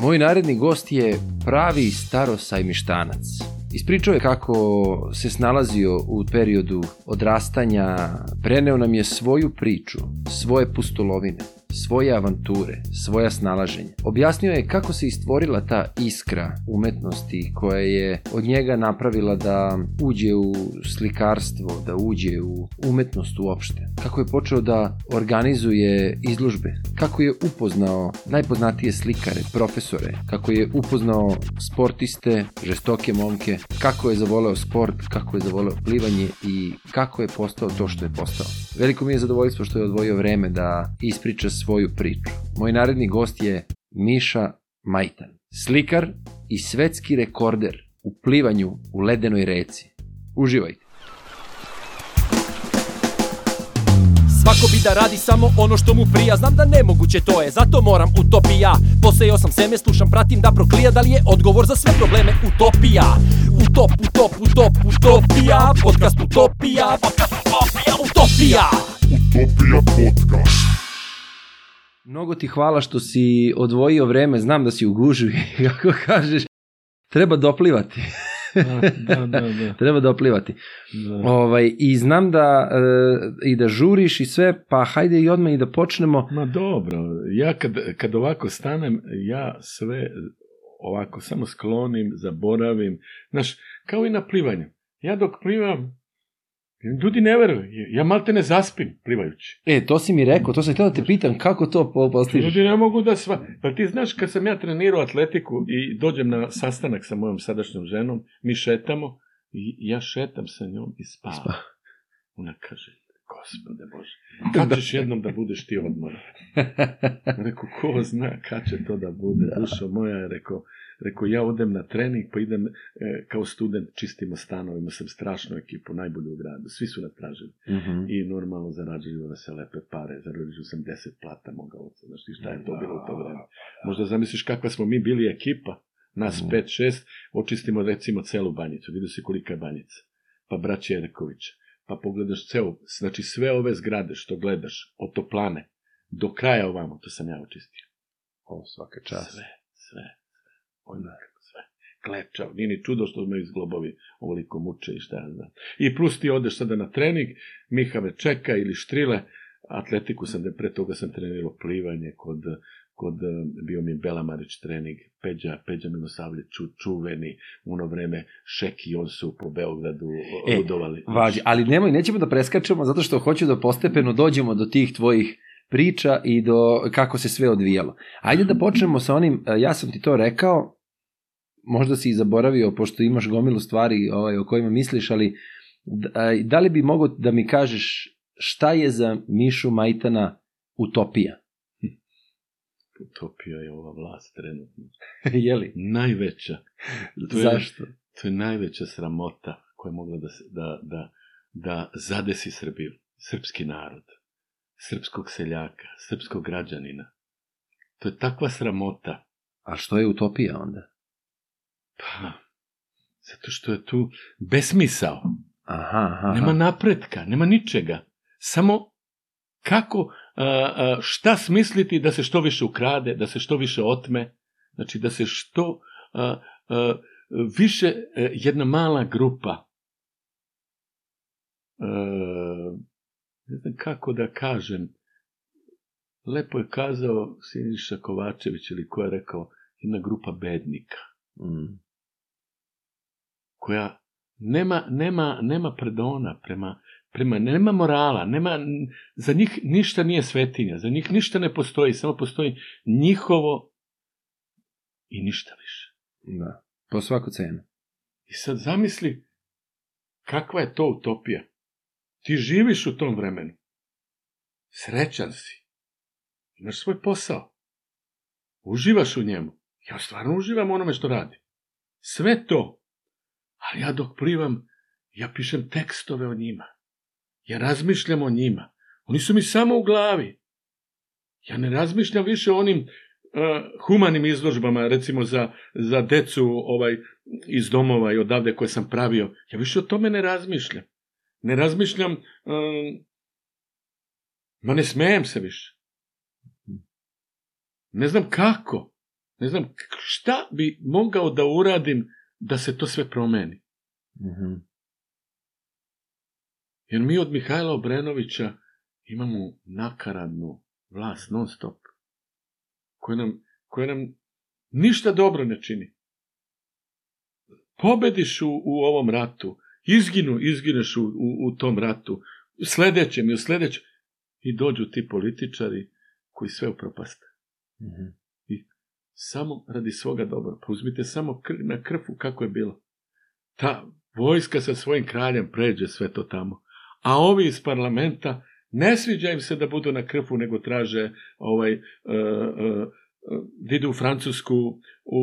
Moj naredni gost je pravi starosajmištanac. Ispričao je kako se snalazio u periodu odrastanja, preneo nam je svoju priču, svoje pustolovine – svoje avanture, svoja snalaženja. Objasnio je kako se istvorila ta iskra umetnosti koja je od njega napravila da uđe u slikarstvo, da uđe u umetnost uopšte. Kako je počeo da organizuje izložbe, kako je upoznao najpoznatije slikare, profesore, kako je upoznao sportiste, žestoke momke, kako je zavoleo sport, kako je zavoleo plivanje i kako je postao to što je postao. Veliko mi je zadovoljstvo što je odvojio vreme da ispriča svoju priču. Moj naredni gost je Miša Majtan, slikar i svetski rekorder u plivanju u ledenoj reci. Uživajte! Svako bi da radi samo ono što mu prija Znam da nemoguće to je, zato moram utopija Posejao sam seme, slušam, pratim da proklija Da li je odgovor za sve probleme utopija Utop, utop, utop, utopija Podcast utopija Podcast utopija Utopija Utopija podcast Mnogo ti hvala što si odvojio vreme, znam da si u gužvi, kako kažeš, treba doplivati. da, da, da, da. treba doplivati. Da. Ovaj, I znam da e, i da žuriš i sve, pa hajde i odmah i da počnemo. Ma dobro, ja kad, kad ovako stanem, ja sve ovako samo sklonim, zaboravim. Znaš, kao i na plivanju. Ja dok plivam, Ljudi ne veruju, ja malte ne zaspim plivajući. E, to si mi rekao, to sam htio da te pitam, kako to postiš? Ljudi ne mogu da sva... Pa ti znaš, kad sam ja trenirao atletiku i dođem na sastanak sa mojom sadašnjom ženom, mi šetamo i ja šetam sa njom i spavam. Spa. Ona kaže, gospode Bože, da. kad ćeš jednom da budeš ti odmora? Reku, ko zna kad će to da bude, da. dušo moja je rekao, Rekao, ja odem na trening, pa idem e, kao student, čistimo stanove, imao sam strašnu ekipu, najbolju u gradu, svi su nas tražili. Mm -hmm. I normalno zarađuju se lepe pare, zarađuju sam deset plata moga oca, znaš ti šta je to bilo u to vreme. Da. Možda zamisliš kakva smo mi bili ekipa, nas mm -hmm. pet, šest, očistimo recimo celu banjicu, vidio se kolika je banjica. Pa braća Jerkovića, pa pogledaš ceo, znači sve ove zgrade što gledaš, od otoplane, do kraja ovamo, to sam ja očistio. O, svaka čast. Sve, sve. Ona sve klečao. Nije ni čudo što imaju zglobovi ovoliko muče i šta ja znam. I plus ti odeš sada na trening, Miha me čeka ili štrile, atletiku sam, da pre toga sam trenirao plivanje kod kod, e, bio mi Belamarić trening, Peđa, Peđa Milosavlje, ču, čuveni, ono vreme Šeki, on su po Beogradu e, ludovali. Važi, ali nemoj, nećemo da preskačemo, zato što hoću da postepeno dođemo do tih tvojih priča i do kako se sve odvijalo. Ajde da počnemo sa onim, e, ja sam ti to rekao, možda si i zaboravio, pošto imaš gomilu stvari ovaj, o kojima misliš, ali da li bi mogo da mi kažeš šta je za Mišu Majtana utopija? Hm. Utopija je ova vlast trenutno. je li? Najveća. To je, Zašto? To je najveća sramota koja je mogla da, da, da, da zadesi Srbiju, srpski narod, srpskog seljaka, srpskog građanina. To je takva sramota. A što je utopija onda? Pa, zato što je tu besmisao. Aha, aha. Nema napretka, nema ničega. Samo kako, šta smisliti da se što više ukrade, da se što više otme, znači da se što više e, jedna mala grupa e, ne znam kako da kažem, lepo je kazao Siniša Kovačević ili ko je rekao, jedna grupa bednika. Mm koja nema, nema, nema predona prema, prema, nema morala, nema, za njih ništa nije svetinja, za njih ništa ne postoji, samo postoji njihovo i ništa više. Da, po svaku cenu. I sad zamisli kakva je to utopija. Ti živiš u tom vremenu. Srećan si. Imaš svoj posao. Uživaš u njemu. Ja stvarno uživam u onome što radim. Sve to Ali ja dok plivam, ja pišem tekstove o njima. Ja razmišljam o njima. Oni su mi samo u glavi. Ja ne razmišljam više o onim uh, humanim izložbama, recimo za, za decu ovaj, iz domova i odavde koje sam pravio. Ja više o tome ne razmišljam. Ne razmišljam, um, ma ne smejem se više. Ne znam kako, ne znam šta bi mogao da uradim da se to sve promeni. Mm -hmm. Jer mi od Mihajla Obrenovića imamo nakaradnu vlast non stop, koja nam, koja nam ništa dobro ne čini. Pobediš u, u ovom ratu, izginu, izgineš u, u, u tom ratu, u sledećem i u sledećem, i dođu ti političari koji sve upropaste. Mm -hmm samo radi svoga dobra. Pa uzmite samo kr na krfu kako je bilo. Ta vojska sa svojim kraljem pređe sve to tamo. A ovi iz parlamenta ne sviđa im se da budu na krfu, nego traže ovaj, uh, uh, da idu u Francusku, u,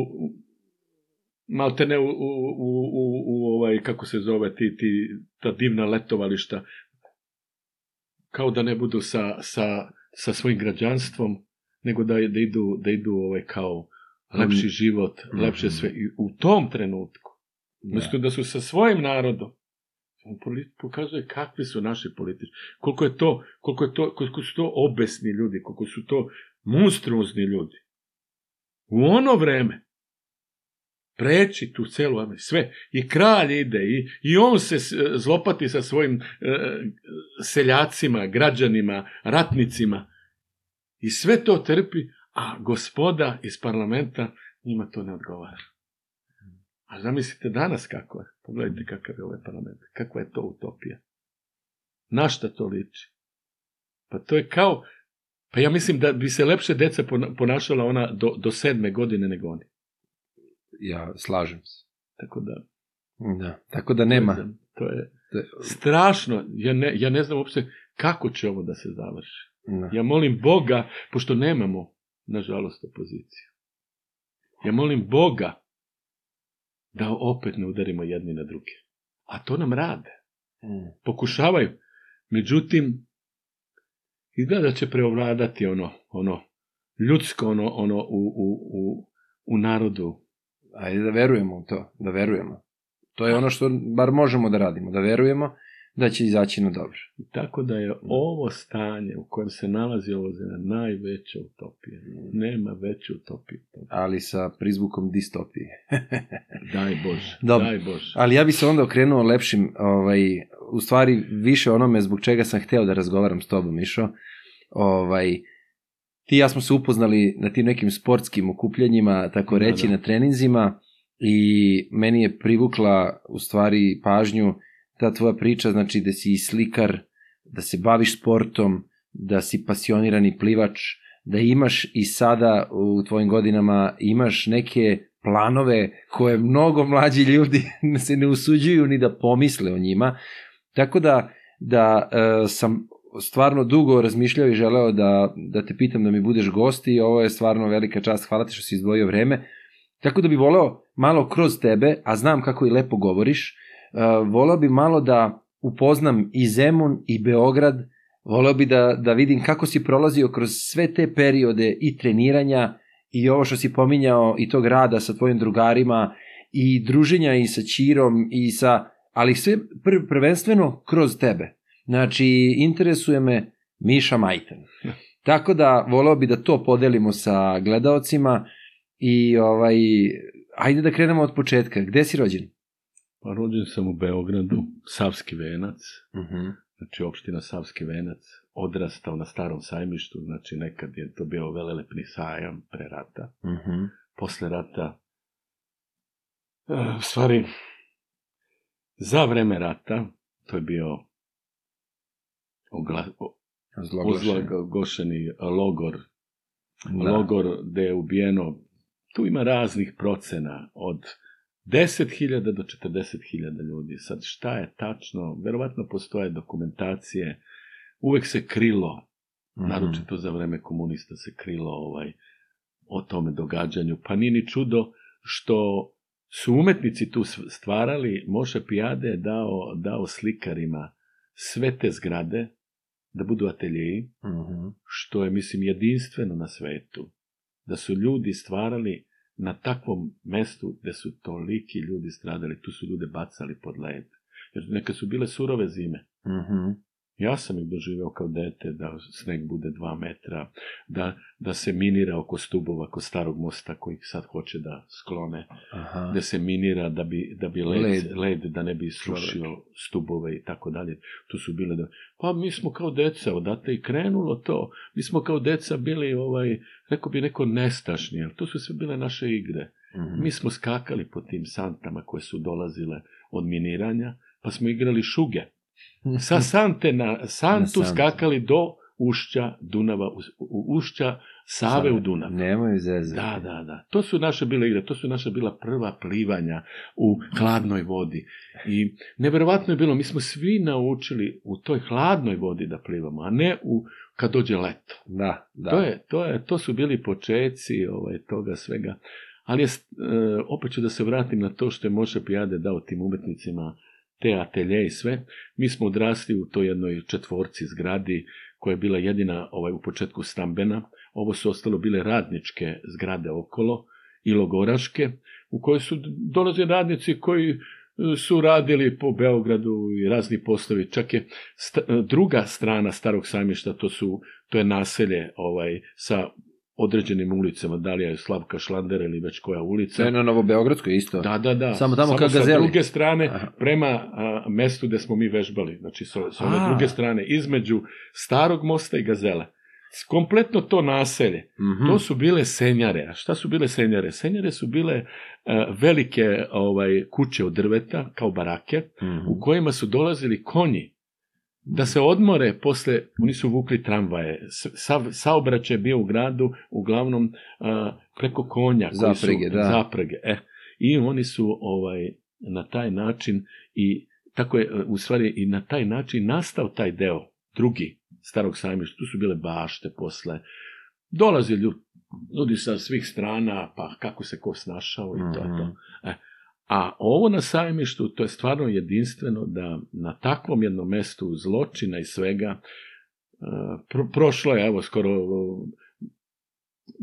malte ne u, u, u, u, ovaj, kako se zove, ti, ti, ta divna letovališta, kao da ne budu sa, sa, sa svojim građanstvom, nego da, da idu, da idu ovaj, kao lepši mm. život, mm. lepše mm-hmm. sve. I u tom trenutku, da. umesto da su sa svojim narodom, on pokazuje kakvi su naši politički, koliko je to, koliko je to, koliko su to obesni ljudi, koliko su to monstruozni ljudi. U ono vreme, preći tu celu armiju, sve. I kralj ide, i, i on se zlopati sa svojim e, e seljacima, građanima, ratnicima, I sve to trpi, a gospoda iz parlamenta njima to ne odgovara. A zamislite danas kako je. Pogledajte kakav je ovaj parlament. Kakva je to utopija. Na šta to liči? Pa to je kao, pa ja mislim da bi se lepše deca ponašala ona do, do sedme godine nego oni. Ja slažem se. Tako da... Da, tako da nema. To je, to je da- strašno. Ja ne, ja ne znam uopšte kako će ovo da se završi. Ne. Da. Ja molim Boga, pošto nemamo, nažalost, opoziciju. Ja molim Boga da opet ne udarimo jedni na druge. A to nam rade. Mm. Pokušavaju. Međutim, izgleda da će preovladati ono, ono, ljudsko ono, ono u, u, u, u narodu. Ajde da verujemo u to, da verujemo. To je ono što bar možemo da radimo, da verujemo da će izaći na dobro. I Tako da je da. ovo stanje u kojem se nalazi ovo zemlja najveća utopija. Mm. Nema veće utopije. Ali sa prizvukom distopije. daj Bože, daj Bože. Ali ja bi se onda okrenuo lepšim, ovaj, u stvari više onome zbog čega sam hteo da razgovaram s tobom, Mišo. Ovaj, ti ja smo se upoznali na tim nekim sportskim okupljanjima, tako da, reći, da, da. na treninzima i meni je privukla u stvari pažnju ta tvoja priča, znači da si slikar, da se baviš sportom, da si pasionirani plivač, da imaš i sada u tvojim godinama imaš neke planove koje mnogo mlađi ljudi se ne usuđuju ni da pomisle o njima. Tako da, da e, sam stvarno dugo razmišljao i želeo da, da te pitam da mi budeš gost i ovo je stvarno velika čast. Hvala ti što si izdvojio vreme. Tako da bi voleo malo kroz tebe, a znam kako i lepo govoriš, E, voleo bi malo da upoznam i Zemun i Beograd, volao bi da, da vidim kako si prolazio kroz sve te periode i treniranja i ovo što si pominjao i tog rada sa tvojim drugarima i druženja i sa Čirom i sa, ali sve pr prvenstveno kroz tebe. Znači, interesuje me Miša Majten. Tako da, voleo bi da to podelimo sa gledaocima i ovaj, ajde da krenemo od početka. Gde si rođen? Pa rođen sam u Beogradu, Savski venac, uh mhm. -huh. znači opština Savski venac, odrastao na starom sajmištu, znači nekad je to bio velelepni sajam pre rata. Uh mhm. -huh. Posle rata, e, u stvari, za vreme rata, to je bio ogla, ozlagošeni logor, da. logor gde je ubijeno, tu ima raznih procena od 10.000 do 40.000 ljudi. Sad šta je tačno? Verovatno postoje dokumentacije. Uvek se krilo, mm -hmm. naročito za vreme komunista se krilo ovaj, o tome događanju. Pa nije ni čudo što su umetnici tu stvarali. Moša Pijade je dao, dao slikarima sve te zgrade da budu ateljeji, mm -hmm. što je, mislim, jedinstveno na svetu. Da su ljudi stvarali na takvom mestu gde su toliki ljudi stradali, tu su ljude bacali pod led. Jer neka su bile surove zime. Mm -hmm. Ja sam ih doživeo kao dete, da sneg bude dva metra, da, da se minira oko stubova, kod starog mosta koji sad hoće da sklone, Aha. da se minira da bi, da bi led, led. led da ne bi srušio stubove i tako dalje. Tu su bile da... Pa mi smo kao deca, odate i krenulo to. Mi smo kao deca bili, ovaj, rekao bi neko nestašni, to su sve bile naše igre. Mm -hmm. Mi smo skakali po tim santama koje su dolazile od miniranja, pa smo igrali šuge sa Sante na Santu na skakali do ušća Dunava, u, ušća Save u Dunav. Nemoj zezati. Da, da, da. To su naše bile igre, to su naše bila prva plivanja u hladnoj vodi. I neverovatno je bilo, mi smo svi naučili u toj hladnoj vodi da plivamo, a ne u kad dođe leto. Da, da. To, je, to, je, to su bili počeci ovaj, toga svega. Ali je, opet ću da se vratim na to što je Moša Pijade dao tim umetnicima te atelje i sve, mi smo odrasli u toj jednoj četvorci zgradi koja je bila jedina ovaj, u početku stambena. Ovo su ostalo bile radničke zgrade okolo i logoraške u kojoj su dolaze radnici koji e, su radili po Beogradu i razni poslovi. Čak je sta, druga strana starog sajmišta, to, su, to je naselje ovaj, sa određenim ulicama, da li je Slavka Šlandera ili već koja ulica. To je na Novobeogradskoj isto. Da, da, da. Samo tamo Samo ka sa Gazeli. druge strane, Aha. prema a, mestu gde smo mi vežbali, znači sa, sa one druge strane, između Starog mosta i Gazele. Kompletno to naselje, mm -hmm. to su bile senjare. A šta su bile senjare? Senjare su bile a, velike ovaj, kuće od drveta, kao barake, mm -hmm. u kojima su dolazili konji da se odmore posle, oni su vukli tramvaje, sa, saobraćaj je bio u gradu, uglavnom uh, preko konja. Koji zaprege, su, da. Zaprege, e. I oni su ovaj na taj način i tako je, u stvari, i na taj način nastao taj deo, drugi, starog sajmišta, tu su bile bašte posle, dolaze ljudi, ljudi sa svih strana, pa kako se ko snašao i mm -hmm. to je to. Mhm. E, A ovo na sajmištu, to je stvarno jedinstveno da na takvom jednom mestu zločina i svega e, pro, prošlo je, evo, skoro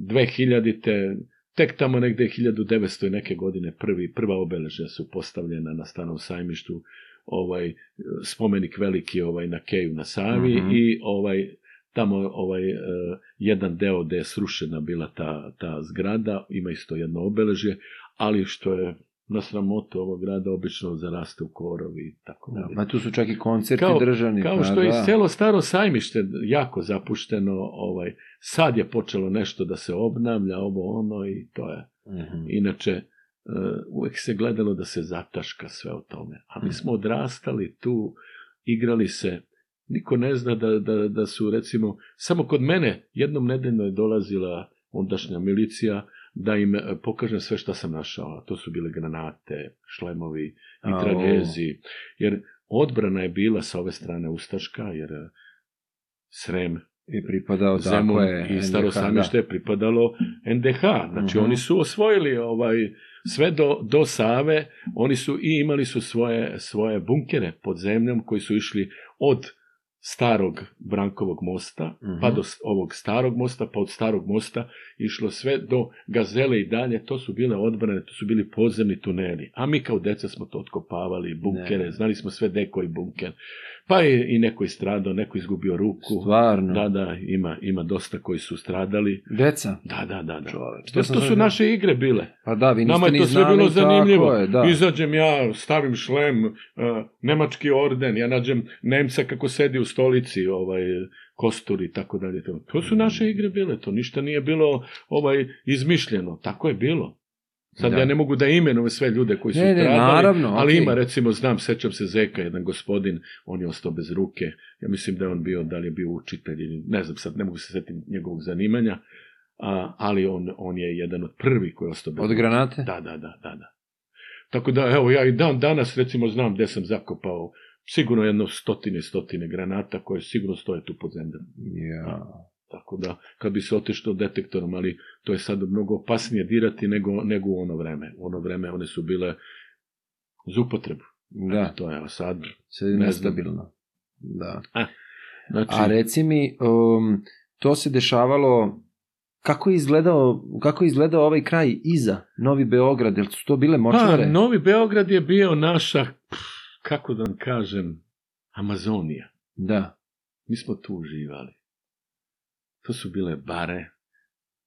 2000-te, tek tamo negde 1900 i neke godine prvi, prva obeležja su postavljena na stanom sajmištu, ovaj spomenik veliki ovaj na Keju na Savi mm -hmm. i ovaj tamo ovaj e, jedan deo gde je srušena bila ta, ta zgrada, ima isto jedno obeležje, ali što je na sramotu ovog grada obično zaraste u korovi i tako da. Ma tu su čak i koncerti kao, državni. Kao pa što je da. celo staro sajmište jako zapušteno, ovaj, sad je počelo nešto da se obnavlja, ovo ono i to je. Uh mhm. -huh. Inače, e, uvek se gledalo da se zataška sve o tome. A mi mhm. smo odrastali tu, igrali se, niko ne zna da, da, da su recimo, samo kod mene jednom nedeljno je dolazila ondašnja milicija, da im e, pokažem sve što sam našao. To su bile granate, šlemovi, mitraljezi. Jer odbrana je bila sa ove strane Ustaška, jer e, Srem je pripadao Zemun je, i Staro samište da. je pripadalo NDH. Znači, uh mhm. -huh. oni su osvojili ovaj, sve do, do Save, oni su i imali su svoje, svoje bunkere pod zemljom koji su išli od starog Brankovog mosta, uh-huh. pa do ovog starog mosta, pa od starog mosta išlo sve do Gazele i dalje. To su bile odbrane, to su bili podzemni tuneli. A mi kao deca smo to otkopavali, bunkere, ne. znali smo sve deko i bunker. Pa je i neko je stradao, neko je izgubio ruku. Stvarno? Da, da, ima, ima dosta koji su stradali. Deca? Da, da, da. da. Čoveč, to, to su naše igre bile. Pa da, vi niste Nama je to ni sve bilo zanimljivo. Je, da. Izađem ja, stavim šlem, uh, nemački orden, ja nađem Nemca kako sedi u stolici, ovaj, kostur i tako dalje. To su mm. naše igre bile, to ništa nije bilo ovaj izmišljeno, tako je bilo. Sad da. ja ne mogu da imenujem sve ljude koji su ne, stradali, ne, naravno, ali okay. ima recimo, znam, sećam se Zeka, jedan gospodin, on je ostao bez ruke, ja mislim da je on bio, da li je bio učitelj ili ne znam sad, ne mogu se setiti njegovog zanimanja, a, ali on, on je jedan od prvi koji je ostao bez Od ruke. granate? Da, da, da, da, da. Tako da, evo, ja i dan danas recimo znam gde sam zakopao sigurno jedno stotine, stotine granata koje sigurno stoje tu pod zemljom. Ja. Tako da, kad bi se otišlo detektorom, ali to je sad mnogo opasnije dirati nego, nego u ono vreme. U ono vreme one su bile za upotrebu. Da. To je, sad... Sad je nestabilno. Da. A, e, znači... A reci mi, um, to se dešavalo Kako je izgledao, kako je izgledao ovaj kraj iza Novi Beograd? Jel su to bile močvare? Pa, Novi Beograd je bio naša, kako da vam kažem, Amazonija. Da. Mi smo tu uživali. To su bile bare.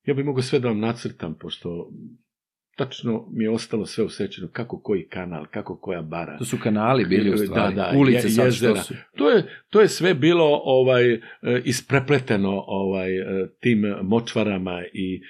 Ja bih mogao sve da vam nacrtam, pošto tačno mi je ostalo sve usečeno, kako koji kanal, kako koja bara. To su kanali bili u da, stvari, da, da, ulice je, sad jezera. što su. To je, to je sve bilo ovaj e, isprepleteno ovaj e, tim močvarama i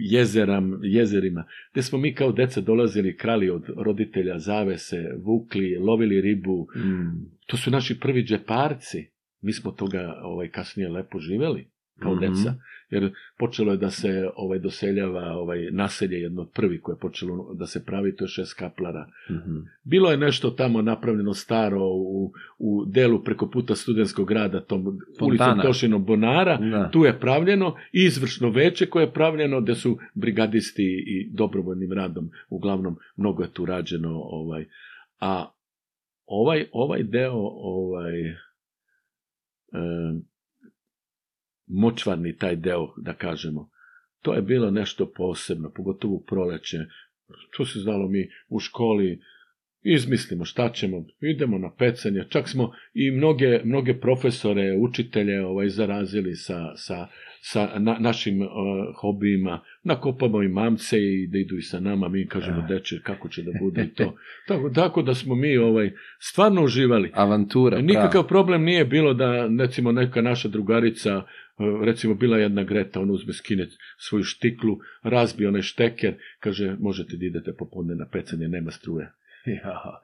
jezeram, jezerima, gde smo mi kao deca dolazili, krali od roditelja zavese, vukli, lovili ribu. Mm. To su naši prvi džeparci. Mi smo toga ovaj kasnije lepo živeli kao mm -hmm. deca. Jer počelo je da se ovaj doseljava ovaj naselje jedno od prvi koje je počelo da se pravi, to je šest kaplara. Mm -hmm. Bilo je nešto tamo napravljeno staro u, u delu preko puta studentskog grada, tom ulicom Tošinom Bonara, da. tu je pravljeno izvršno veće koje je pravljeno, gde su brigadisti i dobrovoljnim radom, uglavnom mnogo je tu rađeno. Ovaj. A ovaj, ovaj deo ovaj, um, močvarni taj deo, da kažemo. To je bilo nešto posebno, pogotovo u proleće. To se znalo mi u školi, izmislimo šta ćemo, idemo na pecanje. Čak smo i mnoge, mnoge profesore, učitelje ovaj, zarazili sa, sa, sa na, našim uh, hobijima. Nakopamo i mamce i da idu i sa nama, mi kažemo eh. deče kako će da bude i to. Tako, tako da smo mi ovaj stvarno uživali. Avantura, Nikakav prav. problem nije bilo da recimo neka naša drugarica E, recimo bila je jedna Greta, on uzme skine svoju štiklu, razbije onaj šteker, kaže, možete da idete popodne na pecanje, nema struje. Ja,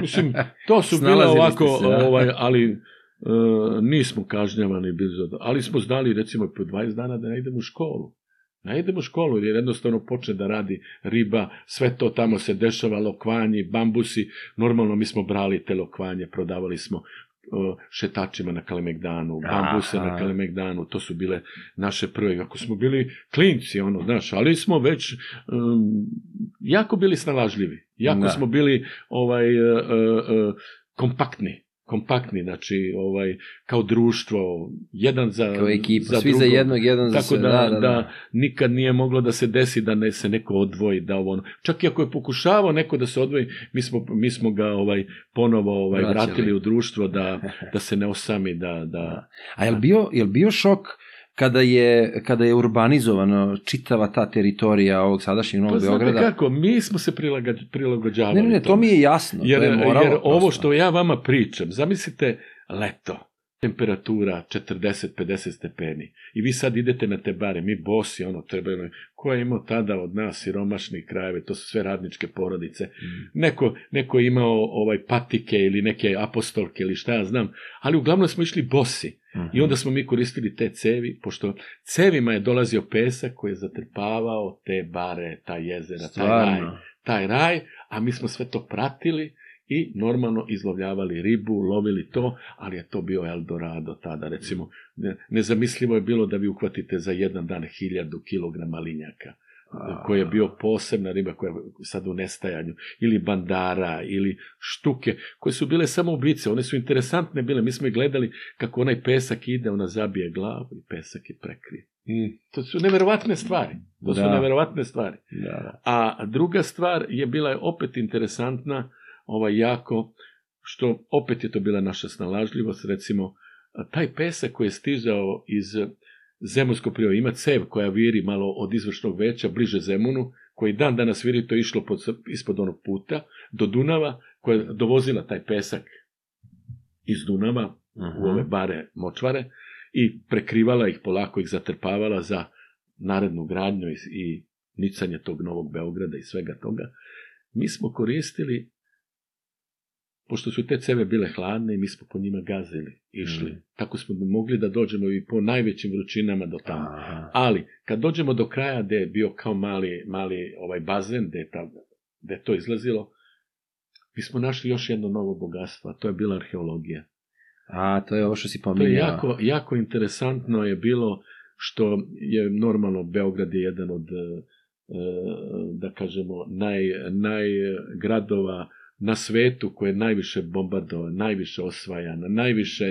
Mislim, to su bile ovako, se, ja. Da. ovaj, ali e, nismo kažnjavani, ali smo znali recimo po 20 dana da ne idemo u školu. Ne idemo u školu jer jednostavno počne da radi riba, sve to tamo se dešava, lokvanji, bambusi. Normalno mi smo brali te lokvanje, prodavali smo šetačima na Kalemegdanu, bambusa na Kalemegdanu, to su bile naše prve, ako smo bili klinci, ono, znaš, ali smo već um, jako bili snalažljivi, jako da. smo bili ovaj, uh, uh, kompaktni kompaktni, znači ovaj kao društvo, jedan za kao ekipa, za svi drugog. za jednog, jedan Tako za sve. Da, da, da, da, nikad nije moglo da se desi da ne se neko odvoji, da ovo ono. Čak i ako je pokušavao neko da se odvoji, mi smo, mi smo ga ovaj ponovo ovaj vratili, vratili u društvo da da se ne osami, da da. A jel bio jel bio šok kada je, kada je urbanizovano čitava ta teritorija ovog sadašnjeg Novog pa, Beograda. Pa kako, mi smo se prilaga, prilagođavali. Ne, ne, ne, to mi je jasno. Jer, je moralo, jer ovo što ja vama pričam, zamislite leto, temperatura 40-50 stepeni i vi sad idete na te bare, mi bosi, ono, to je bilo, ko je imao tada od nas siromašni krajeve, to su sve radničke porodice, mm. neko, neko je imao ovaj patike ili neke apostolke ili šta ja znam, ali uglavnom smo išli bosi mm -hmm. i onda smo mi koristili te cevi, pošto cevima je dolazio pesak koji je zatrpavao te bare, ta jezera, Stvarno. taj raj, taj raj, a mi smo sve to pratili, i normalno izlovljavali ribu, lovili to, ali je to bio Eldorado tada, recimo. Nezamislivo je bilo da vi uhvatite za jedan dan hiljadu kilograma linjaka koji je bio posebna riba koja je sad u nestajanju, ili bandara, ili štuke, koje su bile samo ubice, one su interesantne bile, mi smo i gledali kako onaj pesak ide, ona zabije glavu i pesak je prekrije. Mm. To su neverovatne stvari. To da. su neverovatne stvari. Da. A druga stvar je bila opet interesantna, ovaj jako, što opet je to bila naša snalažljivost, recimo, taj pesak koji je stizao iz Zemunsko prijeva, ima cev koja viri malo od izvršnog veća, bliže Zemunu, koji dan danas viri, to je išlo pod, ispod onog puta, do Dunava, koja je dovozila taj pesak iz Dunava Aha. u ove bare močvare i prekrivala ih polako, ih zatrpavala za narednu gradnju i, i nicanje tog Novog Beograda i svega toga. Mi smo koristili pošto su te ceve bile hladne i mi smo po njima gazili, išli. Mm. Tako smo mogli da dođemo i po najvećim vrućinama do tamo. Aha. Ali, kad dođemo do kraja gde je bio kao mali, mali ovaj bazen, gde je, ta, gde je to izlazilo, mi smo našli još jedno novo bogatstvo, to je bila arheologija. A, to je ovo što si pominjao. To je jako, jako interesantno je bilo što je normalno Beograd je jedan od, eh, eh, da kažemo, naj, naj gradova na svetu koja je najviše bombardovan, najviše osvajan, najviše,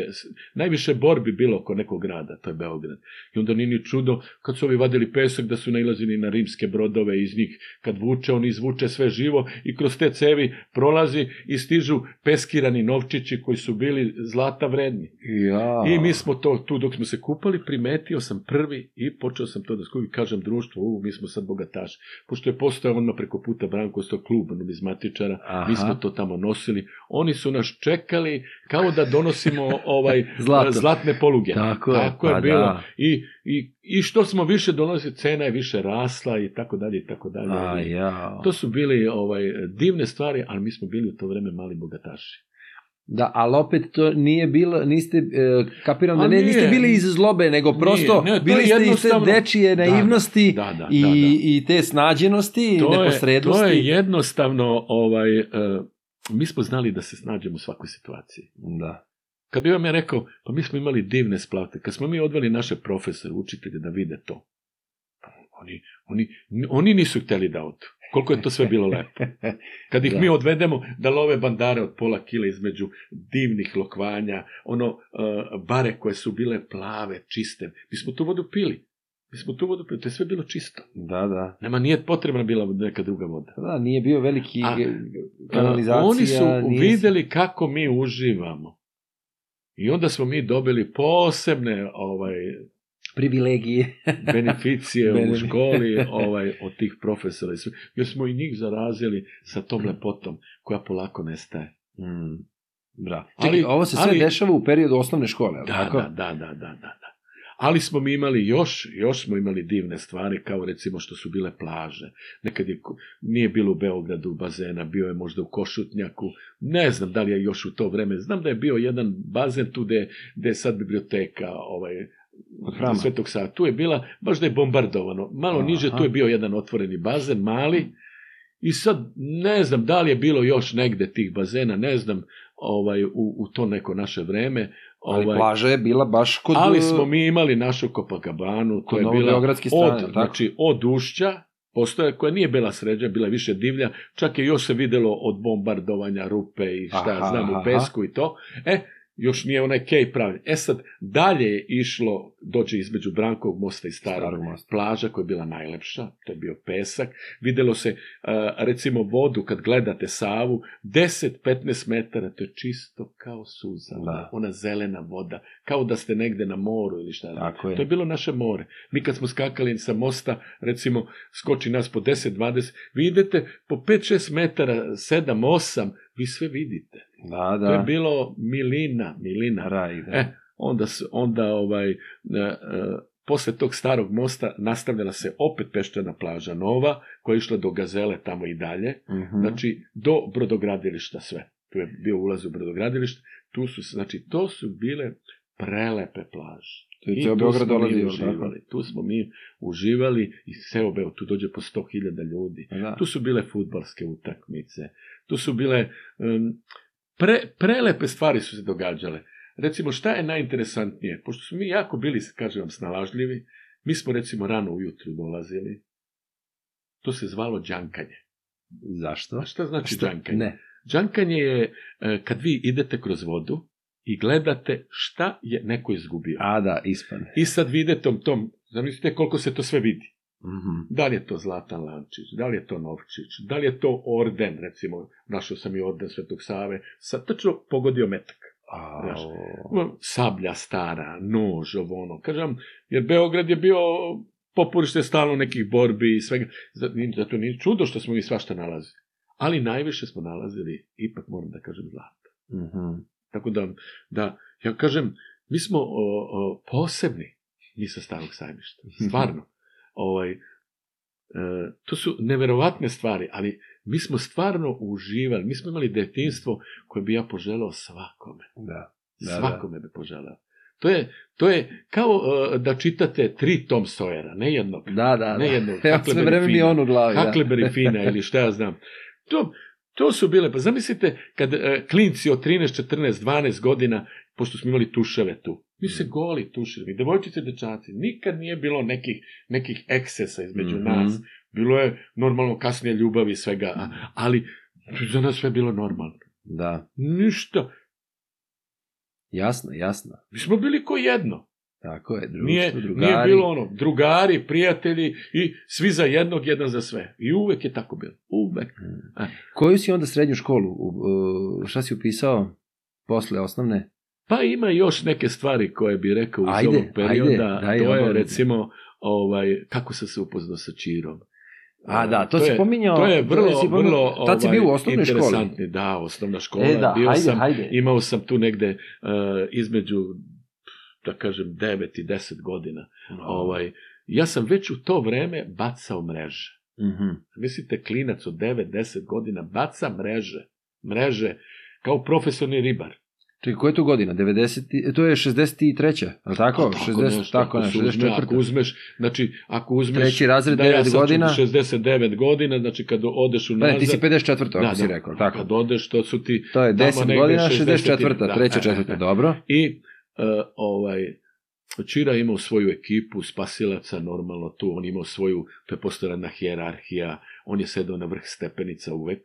najviše borbi bilo oko nekog grada, to je Beograd. I onda nije ni čudo kad su ovi vadili pesak da su nailazili na rimske brodove iz njih. Kad vuče, on izvuče sve živo i kroz te cevi prolazi i stižu peskirani novčići koji su bili zlata vredni. Ja. I mi smo to tu dok smo se kupali, primetio sam prvi i počeo sam to da skupim, kažem društvo, u, mi smo sad bogataši. Pošto je postao ono preko puta Branko, sto klub numizmatičara, mi smo zlato tamo nosili. Oni su nas čekali kao da donosimo ovaj zlatne poluge. Tako, tako je, pa bilo. Da. I, i, I što smo više donosili, cena je više rasla i tako dalje i tako dalje. To su bili ovaj divne stvari, ali mi smo bili u to vreme mali bogataši. Da, ali opet to nije bilo, niste, e, kapiram da ne, nije, niste bili iz zlobe, nego prosto nije, ne, bili ste iz te dečije da, naivnosti da, da, da, i, da. i te snađenosti i neposrednosti. Je, to je jednostavno, ovaj, e, mi smo znali da se snađemo u svakoj situaciji. Da. Kad bi vam je rekao, pa mi smo imali divne splate, kad smo mi odveli naše profesore, učitelje da vide to, oni, oni, oni nisu hteli da odu. Koliko je to sve bilo lepo. Kad ih da. mi odvedemo da love bandare od pola kila između divnih lokvanja, ono uh, bare koje su bile plave, čiste. Mi smo tu vodu pili. Mi smo tu vodu pili, to je sve bilo čisto. Da, da. Nema, nije potrebna bila neka druga voda. Da, nije bio veliki A, kanalizacija. Oni su nije... videli kako mi uživamo. I onda smo mi dobili posebne ovaj, privilegije. Beneficije u školi ovaj, od tih profesora. Jer smo i njih zarazili sa tom lepotom koja polako nestaje. Mm. Da. Čekaj, ali, ovo se sve ali, dešava u periodu osnovne škole, ali da, tako? Da, da, da, da, da. Ali smo mi imali još, još smo imali divne stvari, kao recimo što su bile plaže. Nekad je, nije bilo u Beogradu bazena, bio je možda u Košutnjaku, ne znam da li je još u to vreme, znam da je bio jedan bazen tu gde, gde je sad biblioteka ovaj, od hrama. Svetog Sava. Tu je bila, baš da je bombardovano. Malo Aha. niže, tu je bio jedan otvoreni bazen, mali. I sad, ne znam, da li je bilo još negde tih bazena, ne znam, ovaj, u, u to neko naše vreme. Ovaj, ali plaža je bila baš kod... Ali smo mi imali našu Kopakabanu, to je bila strane, od, tako? znači, od ušća, postoja koja nije bila sređena, bila više divlja, čak je još se videlo od bombardovanja rupe i šta aha, znam, aha. u pesku i to. E, još nije onaj kej pravljen. E sad, dalje je išlo, dođe između Brankovog mosta i Starog, Starog mosta. plaža koja je bila najlepša, to je bio pesak. Videlo se, recimo, vodu kad gledate Savu, 10-15 metara, to je čisto kao suza, da. ona zelena voda, kao da ste negde na moru ili šta. Tako je. To je bilo naše more. Mi kad smo skakali sa mosta, recimo, skoči nas po 10-20, vidite, po 5-6 metara, 7-8, vi sve vidite. Da, da. To je bilo Milina, Milina. Raj, da. E, onda, onda ovaj, e, e, posle tog starog mosta nastavljala se opet peščana plaža Nova, koja je išla do Gazele tamo i dalje, uh-huh. znači do brodogradilišta sve. Tu je bio ulaz u brodogradilište, tu su, znači to su bile prelepe plaže. I tu Beograd dolazi mi uživali. Tu smo mi uživali i ceo Beo, tu dođe po sto hiljada ljudi. Da. Tu su bile futbalske utakmice. Tu su bile um, Pre, prelepe stvari su se događale. Recimo, šta je najinteresantnije? Pošto smo mi jako bili, kažem vam, snalažljivi, mi smo, recimo, rano ujutru dolazili. To se zvalo džankanje. Zašto? A šta znači šta? džankanje? Ne. Džankanje je e, kad vi idete kroz vodu i gledate šta je neko izgubio. A da, ispane. I sad vi tom, tom, zamislite koliko se to sve vidi mm Da li je to Zlatan Lančić, da li je to Novčić, da li je to orden, recimo, našao sam i orden Svetog Save, sa tačno pogodio metak. A... sablja stara, nož, ovo ono. Kažem, jer Beograd je bio poporište stalno nekih borbi i svega. Zato nije čudo što smo mi svašta nalazili. Ali najviše smo nalazili, ipak moram da kažem, zlata. mm Tako da, da, ja kažem, mi smo posebni, mi sa starog sajmišta. Stvarno. Ovaj, e, to su neverovatne stvari, ali mi smo stvarno uživali, mi smo imali detinstvo koje bi ja poželao svakome. Da. da, da. svakome da. bi poželao. To je, to je kao uh, da čitate tri Tom Sojera, ne jednog. Da, da, da. Ne jednog. Ja sve vreme mi on u glavi. Da. Huckleberry Fina ili šta ja znam. To, to su bile, pa zamislite kad uh, klinci od 13, 14, 12 godina, pošto smo imali tuševe tu, Mi se goli tušili, devojčice i dečaci, nikad nije bilo nekih, nekih eksesa između mm -hmm. nas. Bilo je normalno kasnije ljubavi i svega, ali za nas sve bilo normalno. Da. Ništa. Jasno, jasno. Mi smo bili ko jedno. Tako je, društvo, nije, drugari. Nije bilo ono, drugari, prijatelji i svi za jednog, jedan za sve. I uvek je tako bilo, uvek. Mm. Koju si onda srednju školu, šta si upisao posle osnovne? Pa ima još neke stvari koje bi rekao iz ajde, ovog perioda, ajde, daj, to je recimo ovaj, kako sam se upoznao sa Čirom. A da, to, ovaj, to si pominjao. To je vrlo, to si pominjao, vrlo ovaj, si bio u osnovnoj školi. Da, osnovna škola. E, da, bio hajde, sam, hajde. Imao sam tu negde uh, između, da kažem, 9 i 10 godina. No. Ovaj, ja sam već u to vreme bacao mreže. Mm-hmm. Mislite, klinac od 9-10 godina baca mreže. Mreže kao profesorni ribar. Čekaj, koje je to godina? 90, to je 63. Ali tako? tako 60, nešto, tako ne, 64. Znači, ako uzmeš, znači, ako uzmeš... Treći razred, da 9 ja godina. 69 godina, znači kad odeš u nazad... Pa ne, ti si 54. Da, ako da, si da. rekao, tako. Kad odeš, to su ti... To je 10 godina, 64. Da, treća, da, da. četvrta, dobro. I, uh, ovaj, Čira imao svoju ekipu spasilaca, normalno tu, on imao svoju, to je postojena hjerarhija, on je sedao na vrh stepenica uvek,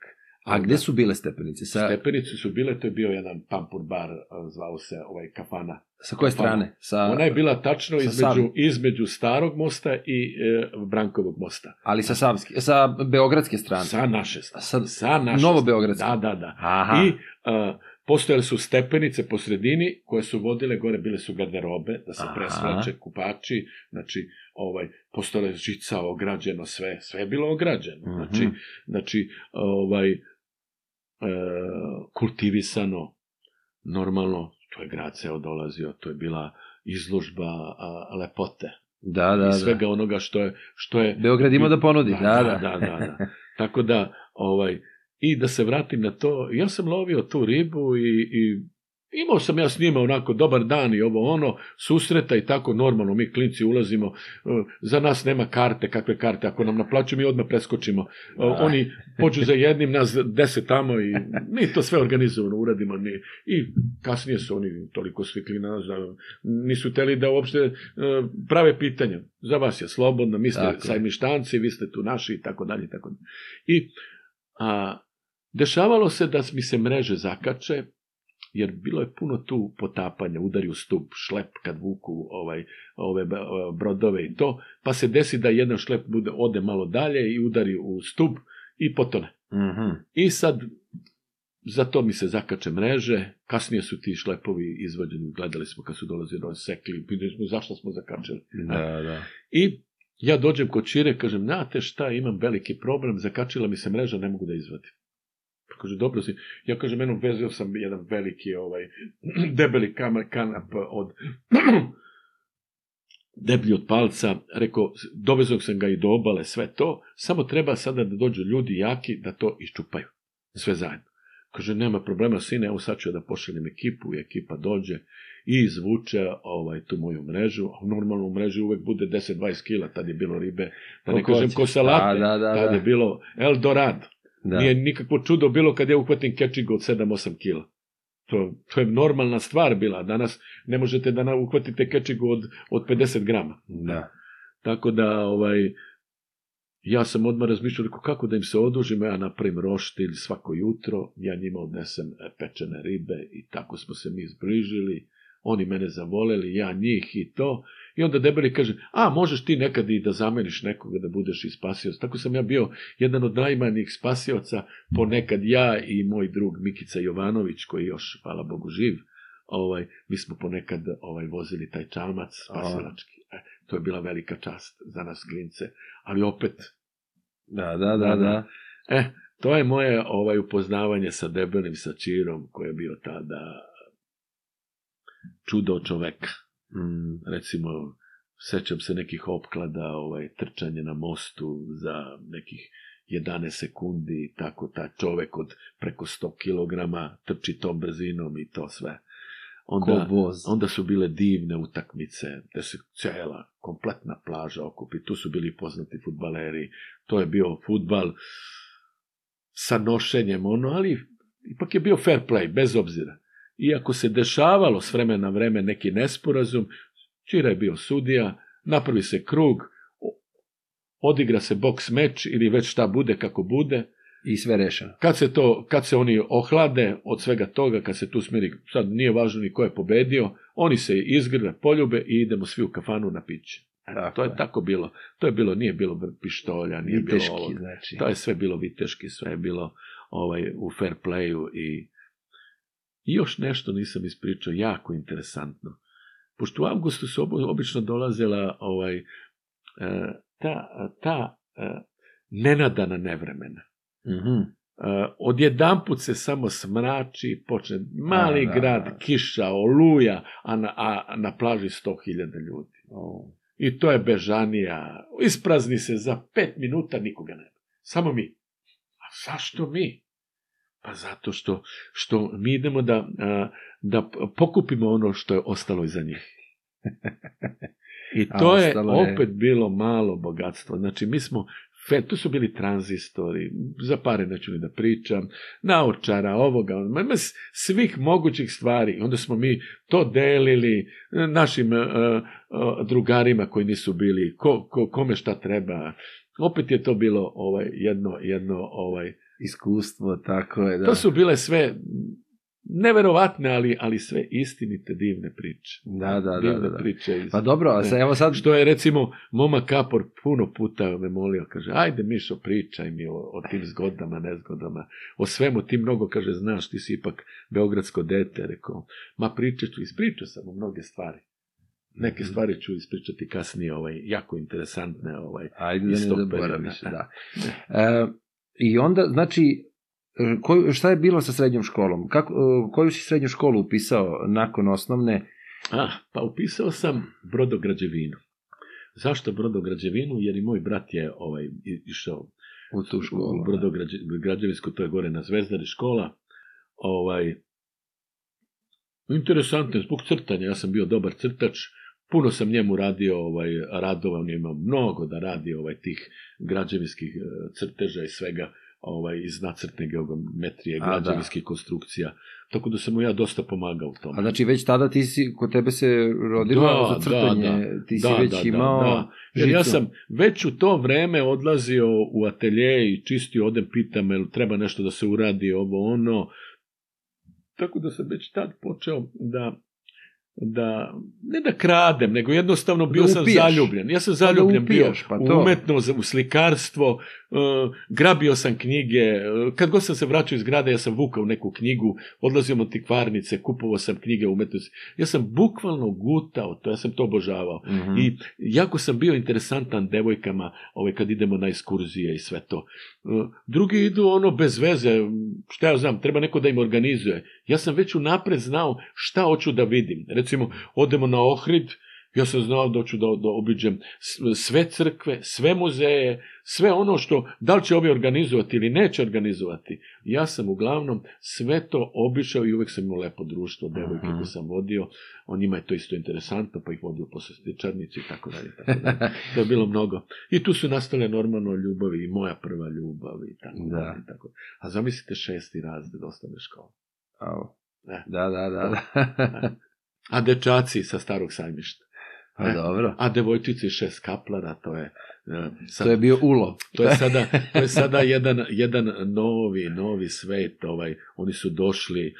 A gde su bile stepenice? Sa... Stepenice su bile, to je bio jedan pampur bar, zvao se ovaj kafana. Sa koje strane? Sa... Ona je bila tačno između, Sav... između Starog mosta i e, Brankovog mosta. Ali sa, Savski, sa Beogradske strane? Sa naše strane. Sa, sa naše Novo Beogradske? Da, da, da. Aha. I a, postojale su stepenice po sredini koje su vodile gore, bile su garderobe, da se Aha. presvlače kupači, znači ovaj, postale žica, ograđeno sve, sve je bilo ograđeno. Znači, mm -hmm. znači, znači ovaj, E, kultivisano, normalno, to je grad ceo dolazio, to je bila izložba lepote. Da, da, I da. svega da. onoga što je... Što je Beograd ima da ponudi, da, da. da, da, da, da. Tako da, ovaj, i da se vratim na to, ja sam lovio tu ribu i, i Imao sam ja s njima onako dobar dan i ovo ono, susreta i tako normalno, mi klinci ulazimo, e, za nas nema karte, kakve karte, ako nam naplaću mi odmah preskočimo. E, da. Oni pođu za jednim, nas deset tamo i mi to sve organizovano uradimo. mi. I kasnije su oni toliko svikli na nas, da nisu teli da uopšte e, prave pitanja. Za vas je slobodno, mi ste tako. sajmištanci, vi ste tu naši i tako dalje i tako dalje. I a, dešavalo se da mi se mreže zakače, jer bilo je puno tu potapanja, udari u stup, šlep kad vuku ovaj, ove e, brodove i to, pa se desi da jedan šlep bude, ode malo dalje i udari u stup i potone. Mm-hmm. I sad, za to mi se zakače mreže, kasnije su ti šlepovi izvađeni, gledali smo kad su dolazili rođe, sekli, pitali smo zašto smo zakačili. Da, e, da. I ja dođem kod Čire, kažem, znate šta, imam veliki problem, zakačila mi se mreža, ne mogu da izvadim. Kaže, dobro si. Ja kažem, meno vezio sam jedan veliki, ovaj, debeli kamar, kanap od... deblji od palca, rekao, dovezog sam ga i do obale, sve to, samo treba sada da dođu ljudi jaki da to iščupaju, sve zajedno. Kaže, nema problema, sine, evo sad ću da pošaljem ekipu, i ekipa dođe i izvuče ovaj, tu moju mrežu, a normalno u mreži uvek bude 10-20 kila, tad je bilo ribe, da ne kažem kosalate, da, da, da, tad je da. bilo Eldorado. Da. Nije nikakvo čudo bilo kad ja uhvatim catching od 7-8 kila. To, to je normalna stvar bila. Danas ne možete da uhvatite catching od, od 50 grama. Da. Tako da, ovaj, ja sam odmah razmišljao, rekao, kako da im se odužim, ja napravim roštilj svako jutro, ja njima odnesem e, pečene ribe i tako smo se mi zbližili, oni mene zavoleli, ja njih i to, I onda debeli kaže, a možeš ti nekad i da zameniš nekoga da budeš i spasioc. Tako sam ja bio jedan od najmanjih spasioca, ponekad ja i moj drug Mikica Jovanović, koji još, hvala Bogu, živ, ovaj, mi smo ponekad ovaj, vozili taj čamac spasilački. E, to je bila velika čast za nas klince, ali opet... Da, da, da, da. E, to je moje ovaj upoznavanje sa debelim, sa čirom, koji je bio tada čudo čoveka m, mm, recimo, sećam se nekih opklada, ovaj, trčanje na mostu za nekih 11 sekundi i tako ta čovek od preko 100 kg trči tom brzinom i to sve. Onda, onda su bile divne utakmice, gde se cela, kompletna plaža okupi, tu su bili poznati futbaleri, to je bio futbal sa nošenjem, ono, ali ipak je bio fair play, bez obzira. Iako se dešavalo s vremena na vreme neki nesporazum, Čira je bio sudija, napravi se krug, odigra se boks meč ili već šta bude kako bude. I sve rešeno. Kad se, to, kad se oni ohlade od svega toga, kad se tu smiri, sad nije važno ni ko je pobedio, oni se izgrle, poljube i idemo svi u kafanu na piće. Tako to je, je, tako bilo. To je bilo, nije bilo pištolja, nije viteški, bilo ovo. Znači. To je sve bilo viteški, sve je bilo ovaj, u fair playu i I još nešto nisam ispričao, jako interesantno. Pošto u avgustu su obično dolazila ovaj, e, ta, ta e, nenadana nevremena. Mm -hmm. E, Odjedan put se samo smrači, počne mali a, da, da, grad, da, da. kiša, oluja, a na, a na plaži sto hiljada ljudi. Oh. I to je bežanija. Isprazni se za pet minuta, nikoga nema. Samo mi. A zašto mi? Pa zato što, što mi idemo da, da pokupimo ono što je ostalo iza njih. I to je opet je... bilo malo bogatstvo. Znači, mi smo tu su bili tranzistori, za pare neću ni da pričam, naočara, ovoga, ima svih mogućih stvari. Onda smo mi to delili e, našim uh, uh, drugarima koji nisu bili, ko, ko, kome šta treba. Opet je to bilo ovaj, jedno, jedno ovaj, iskustvo, tako je. Da. To su bile sve neverovatne, ali, ali sve istinite divne priče. Da, da, da, da divne da, da. priče. Iz... Pa dobro, a sad, evo sad... Što je recimo Moma Kapor puno puta me molio, kaže, ajde Mišo, pričaj mi o, o tim zgodama, nezgodama, o svemu ti mnogo, kaže, znaš, ti si ipak beogradsko dete, rekao, ma priče ću, ispričao sam o mnoge stvari. Neke mhm. stvari ću ispričati kasnije, ovaj, jako interesantne, ovaj, ajde, da iz tog da ne perioda. Više, da. E, I onda, znači, koju, šta je bilo sa srednjom školom? Kako, e, koju si srednju školu upisao nakon osnovne? Ah, pa upisao sam brodograđevinu. Zašto brodograđevinu? Jer i moj brat je ovaj, išao u tu školu. Da. brodograđevinsku, to je gore na Zvezdari škola. Ovaj, interesantno, zbog crtanja, ja sam bio dobar crtač, Puno sam njemu radio ovaj, radova, on je mnogo da radi ovaj, tih građevinskih e, crteža i svega ovaj, iz nacrtne geometrije, da. građevinskih da. konstrukcija. Tako da sam mu ja dosta pomagao u tome. A znači već tada ti si, kod tebe se rodilo da, za da, crtanje, da, da, ti si da, već da, da imao... Da, da. Jer ja sam već u to vreme odlazio u atelje i čistio, odem pitam, jel treba nešto da se uradi, ovo ono. Tako da sam već tad počeo da da, ne da kradem, nego jednostavno bio da sam zaljubljen. Ja sam zaljubljen da upijaš, bio pa to. umetno, umetnost, u slikarstvo, E, grabio sam knjige, e, kad god sam se vraćao iz grada, ja sam vukao neku knjigu, odlazio u antikvarnice, kupovao sam knjige umetnosti. Ja sam bukvalno gutao to, ja sam to obožavao. Mm-hmm. I jako sam bio interesantan devojkama ovaj, kad idemo na ekskurzije i sve to. E, drugi idu ono bez veze, šta ja znam, treba neko da im organizuje. Ja sam već unapred znao šta hoću da vidim. Recimo, odemo na Ohrid, Ja sam znao da ću da, da obiđem sve crkve, sve muzeje, sve ono što, da li će ovi organizovati ili neće organizovati. Ja sam uglavnom sve to obišao i uvek sam imao lepo društvo, devojke koje sam vodio, on njima je to isto interesantno, pa ih vodio po sastičarnici i tako dalje, tako dalje. To je bilo mnogo. I tu su nastale normalno ljubavi i moja prva ljubav i tako da. dalje. Tako. A zamislite šesti razred ostane škola. E. Da, da, da. da. E. A dečaci sa starog sajmišta. A, pa e, dobro. A devojčici šest kaplara, to je... E, sad, to je bio ulov. To je sada, to je sada jedan, jedan novi, novi svet. Ovaj, oni su došli,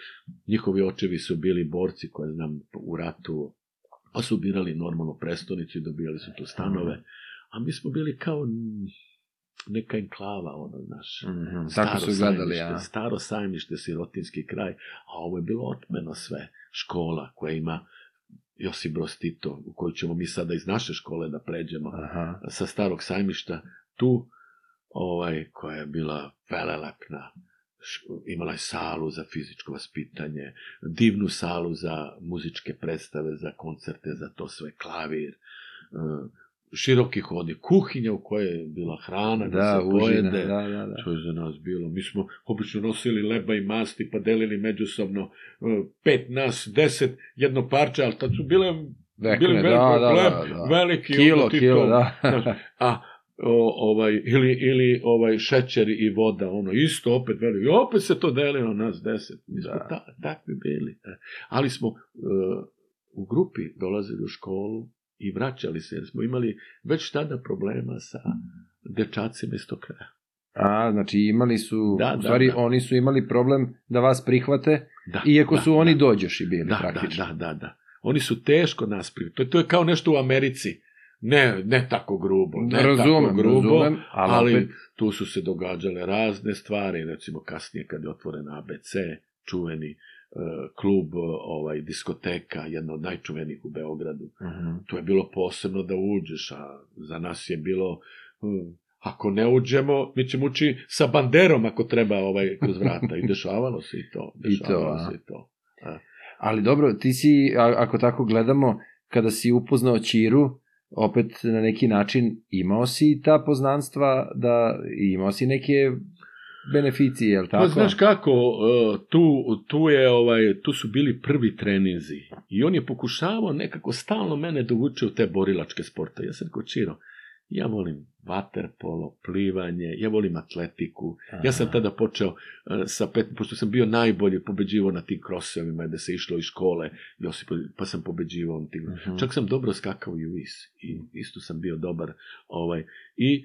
njihovi očevi su bili borci koje znam u ratu, pa su birali normalno prestonicu i dobijali su tu stanove. Mhm. A mi smo bili kao neka enklava, ono, znaš. Mm -hmm, tako su gledali, ja. Staro sajmište, sirotinski kraj, a ovo je bilo otmeno sve. Škola koja ima Josip Broz Tito, u koju ćemo mi sada iz naše škole da pređemo, Aha. sa starog sajmišta, tu, ovaj, koja je bila velelepna, imala je salu za fizičko vaspitanje, divnu salu za muzičke predstave, za koncerte, za to sve, klavir, e, široki hodnik, kuhinja u kojoj je bila hrana, da, da se pojede, da, da, da. to je za nas bilo. Mi smo obično nosili leba i masti, pa delili međusobno e, pet nas, deset, jedno parče, ali tad su bile, Dekne, bili veliki da, problem, da, da, da. veliki kilo, kilo, to, da. a, o, ovaj, ili, ili ovaj šećer i voda, ono isto opet veliko, i opet se to delilo nas deset, mi smo da. ta, takvi bili. E. Ali smo uh, u grupi dolazili u školu, i vraćali se, jer smo imali već tada problema sa dečacima iz tog kraja. A, znači imali su, da, da u stvari da, da. oni su imali problem da vas prihvate, da, iako da, su oni da. i bili da, da praktično. Da, da, da, da. Oni su teško nas prihvatili. To, to je kao nešto u Americi. Ne, ne tako grubo, ne razumem, tako grubo, razumem, ali, ali tu su se događale razne stvari, recimo kasnije kad je otvoren ABC, čuveni, E, klub e, ovaj diskoteka jedno od najčuvenijih u Beogradu. Uh mhm. -huh. To je bilo posebno da uđeš, a za nas je bilo e, ako ne uđemo, mi ćemo ući sa banderom ako treba ovaj kroz vrata i dešavalo se i to, dešavalo I to, se i to. A. Ali dobro, ti si ako tako gledamo kada si upoznao Ćiru, opet na neki način imao si ta poznanstva da imao si neke beneficije, jel pa tako? Pa, znaš kako, uh, tu, tu, je, ovaj, tu su bili prvi treninzi i on je pokušavao nekako stalno mene dovuče u te borilačke sporte. Ja sam rekao, Čiro, ja volim waterpolo, plivanje, ja volim atletiku. Aha. Ja sam tada počeo uh, sa pet, pošto sam bio najbolji, pobeđivo na tim krosovima, da se išlo iz škole, Josip, da pa sam pobeđivao na tim. Uh mhm. -huh. Čak sam dobro skakao i u is, i isto sam bio dobar. Ovaj. I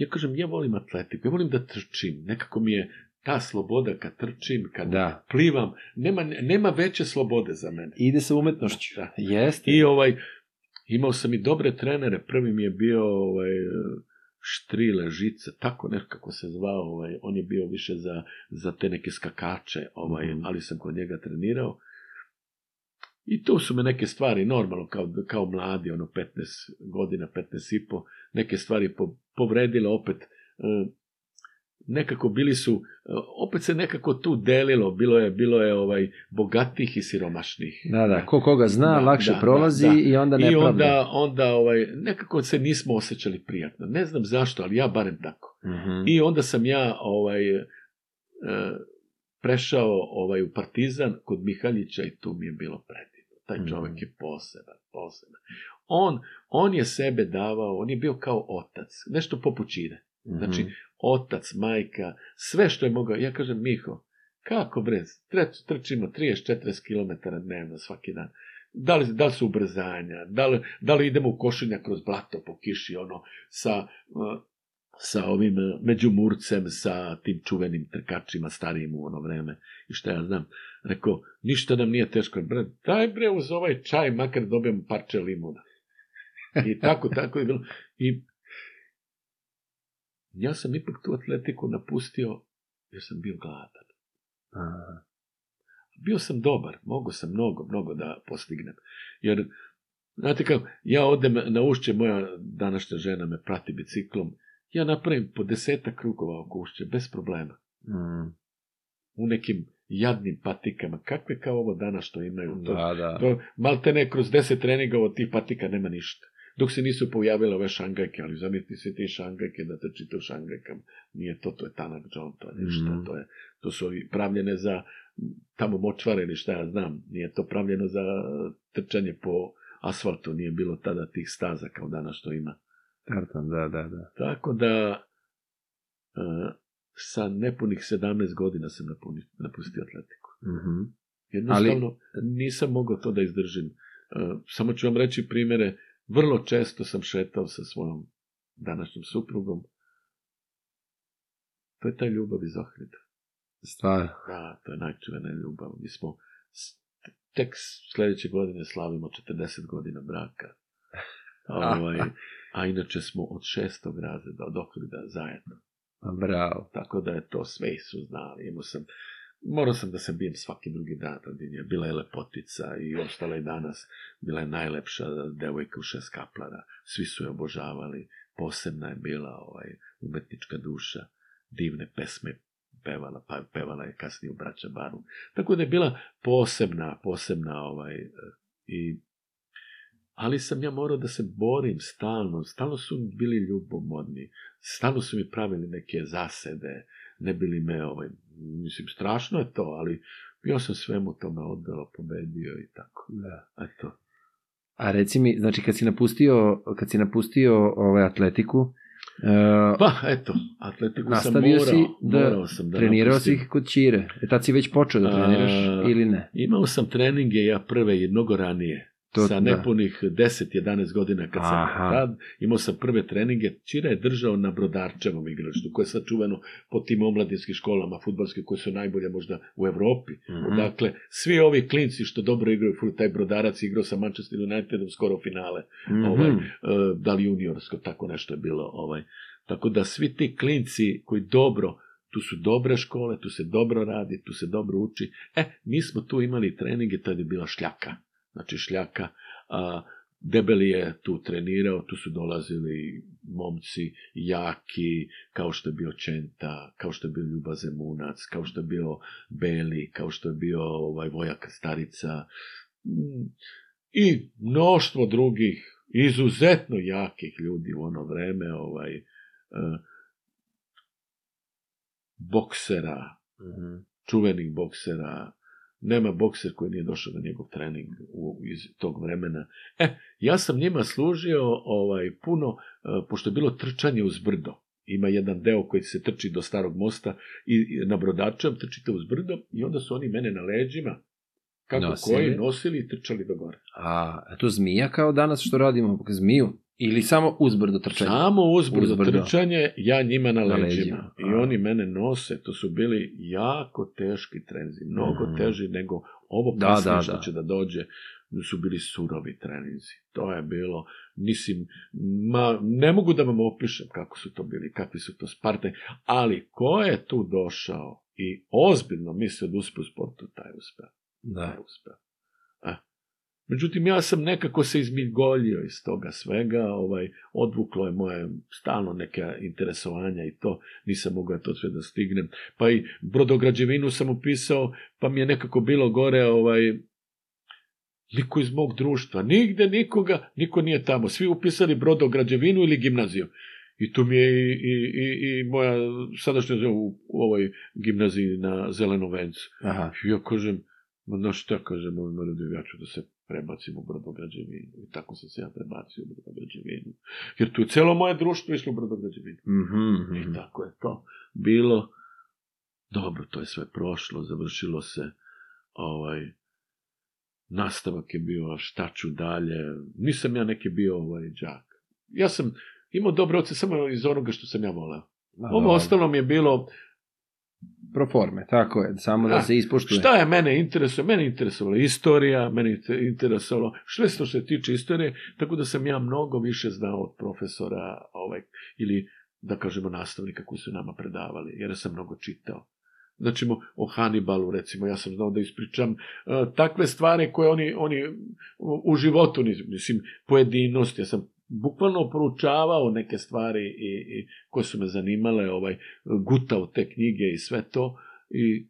ja kažem, ja volim atletiku, ja volim da trčim, nekako mi je ta sloboda kad trčim, kad da. plivam, nema, nema veće slobode za mene. Ide sa umetnošću. Da. Jeste. I ovaj, imao sam i dobre trenere, prvi mi je bio ovaj, Štrile, Žica, tako nekako se zvao, ovaj, on je bio više za, za te neke skakače, ovaj, mm. ali sam kod njega trenirao. I to su me neke stvari, normalno, kao, kao mladi, ono 15 godina, 15 i po, neke stvari po, povredile opet. Eh, nekako bili su, eh, opet se nekako tu delilo, bilo je bilo je ovaj bogatih i siromašnih. Da, da, ko koga zna, da, lakše da, da prolazi da, i onda ne I onda, onda ovaj, nekako se nismo osjećali prijatno. Ne znam zašto, ali ja barem tako. Uh mhm. -huh. I onda sam ja ovaj, eh, prešao ovaj, u Partizan kod Mihaljića i tu mi je bilo pred Taj mhm. čovjek je poseban, poseban. On, on je sebe davao, on je bio kao otac, nešto poput čine. Znači, mhm. otac, majka, sve što je mogao. Ja kažem, Miho, kako brez, trčimo 30-40 km dnevno svaki dan. Da li, da li su ubrzanja, da li, da li idemo u košulja kroz blato po kiši, ono, sa sa ovim e, međumurcem, sa tim čuvenim trkačima starijim u ono vreme i šta ja znam. Rekao, ništa nam nije teško, bre, daj bre uz ovaj čaj, makar dobijem parče limuna. I tako, tako je bilo. I ja sam ipak tu atletiku napustio jer sam bio gladan. Aha. Bio sam dobar, mogo sam mnogo, mnogo da postignem. Jer, znate kao, ja odem na ušće, moja današnja žena me prati biciklom ja napravim po desetak krugova oko ušća, bez problema. Mm. U nekim jadnim patikama, kakve kao ovo danas što imaju. To, da, da. To, malte ne, kroz deset treninga od tih patika nema ništa. Dok se nisu pojavile ove šangajke, ali zamislite se te šangajke da trčite u šangajkama. Nije to, to je tanak džon, to je ništa. Mm. To, je, to su pravljene za tamo močvare ili šta ja znam. Nije to pravljeno za trčanje po asfaltu, nije bilo tada tih staza kao danas što ima. Tartan, da, da, da. Tako da, uh, sa nepunih 17 godina sam napustio atletiku. Mm-hmm. Jednostavno, Ali... nisam mogao to da izdržim. E, samo ću vam reći primere. Vrlo često sam šetao sa svojom današnjom suprugom. To je ta ljubav iz Ohrida. Stvar. Da, to je najčuvena ljubav. Mi smo tek sledeće godine slavimo 40 godina braka. Ovaj, a inače smo od šestog razreda, od okrida zajedno. A bravo. Tako da je to sve su znali. Imao sam, morao sam da se bijem svaki drugi dan tadinja. Bila je lepotica i ostala je danas. Bila je najlepša devojka u šest kaplara. Svi su je obožavali. Posebna je bila ovaj, umetnička duša. Divne pesme pevala, pa pevala je kasnije u Braća Baru. Tako da je bila posebna, posebna ovaj, i ali sam ja morao da se borim stalno, stalno su bili ljubomodni, stalno su mi pravili neke zasede, ne bili me, ovaj, mislim, strašno je to, ali ja sam svemu tome odbelo, pobedio i tako. Da. Eto. A reci mi, znači kad si napustio, kad si napustio ovaj atletiku, Uh, pa, eto, atletiku sam morao, si da, morao sam da trenirao napustim. si ih kod Čire. E tad si već počeo da treniraš uh, ili ne? Imao sam treninge ja prve i mnogo ranije. To, sa da. nepunih da. 10-11 godina kad sam Aha. tad, imao sam prve treninge, Čira je držao na Brodarčevom igralištu, koje je sad čuveno po tim omladinskim školama futbalske, koje su najbolje možda u Evropi. Mm -hmm. Dakle, svi ovi klinci što dobro igraju, taj Brodarac igrao sa Manchester Unitedom skoro finale, mm -hmm. ovaj, e, da li juniorsko, tako nešto je bilo. Ovaj. Tako da svi ti klinci koji dobro tu su dobre škole, tu se dobro radi, tu se dobro uči. E, mi smo tu imali treninge, tad je bila šljaka znači šljaka, a Debeli je tu trenirao, tu su dolazili momci jaki, kao što je bio Čenta, kao što je bio Ljuba Zemunac, kao što je bio Beli, kao što je bio ovaj Vojak Starica mm, i mnoštvo drugih izuzetno jakih ljudi u ono vreme, ovaj, eh, boksera, mm -hmm. čuvenih boksera, Nema bokser koji nije došao na njegov trening u, iz tog vremena. E, ja sam njima služio ovaj, puno, e, pošto je bilo trčanje uz brdo. Ima jedan deo koji se trči do starog mosta i na brodačem trčite uz brdo i onda su oni mene na leđima kako nosili. koji nosili i trčali do gore. A to zmija kao danas što radimo, zmiju Ili samo uzbrdo trčanje? Samo uzbrdo, uzbrdo. trčanje, ja njima na, na leđima. I A. oni mene nose, to su bili jako teški trenzi, mnogo mm. teži nego ovo da, da, što da. će da dođe su bili surovi treninzi. To je bilo, nisim, ma, ne mogu da vam opišem kako su to bili, kakvi su to Spartani, ali ko je tu došao i ozbiljno mislio da uspe u sportu, taj je Da. Taj je uspeo. Eh. Međutim, ja sam nekako se izmigoljio iz toga svega, ovaj, odvuklo je moje stalno neka interesovanja i to, nisam mogao to sve da stignem. Pa i brodograđevinu sam upisao, pa mi je nekako bilo gore, ovaj, niko iz mog društva, nigde nikoga, niko nije tamo, svi upisali brodograđevinu ili gimnaziju. I tu mi je i, i, i, i moja sadašnja u, u ovoj gimnaziji na Zelenom vencu. Aha. I ja kažem, ma no šta kažem ovim ljudima, ja ću da se prebacim u brodograđevinu. I tako sam se ja prebacio u brodograđevinu. Jer tu je celo moje društvo išlo u brodograđevinu. Mm-hmm. Mhm, I tako je to bilo. Dobro, to je sve prošlo, završilo se. Ovaj, nastavak je bio šta ću dalje. Nisam ja neki bio ovaj džak. Ja sam imao dobre oce samo iz onoga što sam ja voleo. Ovo ostalo mi je bilo Proforme, tako je, samo da, da se ispoštuje. Šta je mene interesovalo? Mene interesovala istorija, mene interesovalo što što se tiče istorije, tako da sam ja mnogo više znao od profesora ovaj, ili da kažemo nastavnika koji su nama predavali, jer sam mnogo čitao. Znači, o Hannibalu, recimo, ja sam znao da ispričam uh, takve stvari koje oni, oni u, u životu, mislim, pojedinosti, ja sam bukvalno proučavao neke stvari i, i koje su me zanimale, ovaj, gutao te knjige i sve to. I,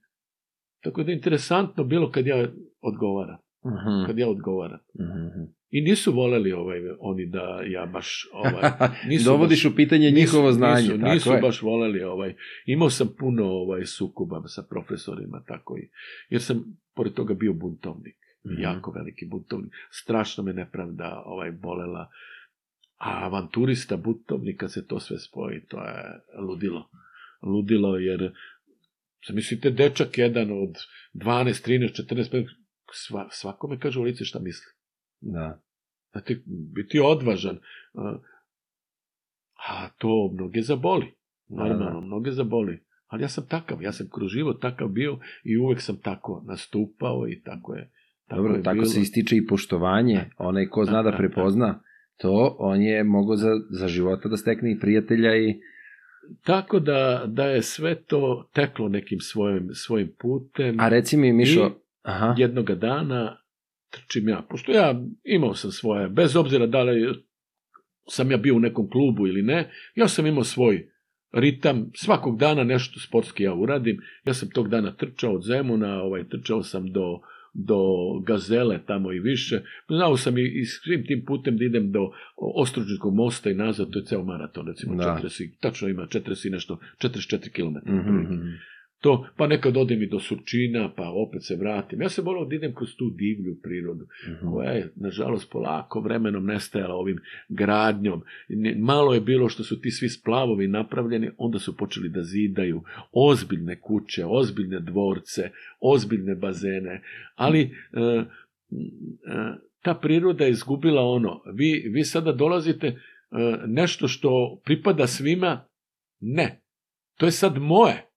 tako da je interesantno bilo kad ja odgovaram. Uh mhm. -huh. Kad ja odgovaram. Uh mhm. -huh. I nisu voleli ovaj, oni da ja baš... Ovaj, nisu Dovodiš baš, u pitanje njihovo znanje. Nisu, tako nisu baš voleli. Ovaj, imao sam puno ovaj, sukoba sa profesorima. tako i, Jer sam, pored toga, bio buntovnik. Uh mhm. -huh. Jako veliki buntovnik. Strašno me nepravda ovaj, bolela a avanturista, butovni, se to sve spoji, to je ludilo. Ludilo, jer zamislite dečak jedan od 12, 13, 14, 15, sva, svakome kaže u lice šta misli. Da. Znate, biti odvažan. A to mnoge zaboli. Normalno, da, da. mnoge zaboli. Ali ja sam takav, ja sam kroz život takav bio i uvek sam tako nastupao i tako je. Tako Dobro, je tako bilo. se ističe i poštovanje. Da. Onaj ko zna da, da prepozna to, on je mogao za, za života da stekne i prijatelja i... Tako da, da je sve to teklo nekim svojim, svojim putem. A reci mi, Mišo... Aha. jednoga dana trčim ja, pošto ja imao sam svoje, bez obzira da li sam ja bio u nekom klubu ili ne, ja sam imao svoj ritam, svakog dana nešto sportski ja uradim, ja sam tog dana trčao od Zemuna, ovaj, trčao sam do do Gazele tamo i više. Znao sam i, i svim tim putem da idem do Ostručničkog mosta i nazad, to je ceo maraton, recimo, da. 40, tačno ima 40 i nešto, 44 km. Mm-hmm to, pa nekad odem i do Surčina, pa opet se vratim. Ja se volao da idem kroz tu divlju prirodu, mhm. koja je, nažalost, polako vremenom nestajala ovim gradnjom. Malo je bilo što su ti svi splavovi napravljeni, onda su počeli da zidaju ozbiljne kuće, ozbiljne dvorce, ozbiljne bazene, ali... Uh, uh, ta priroda je izgubila ono. Vi, vi sada dolazite uh, nešto što pripada svima, ne. To je sad moje.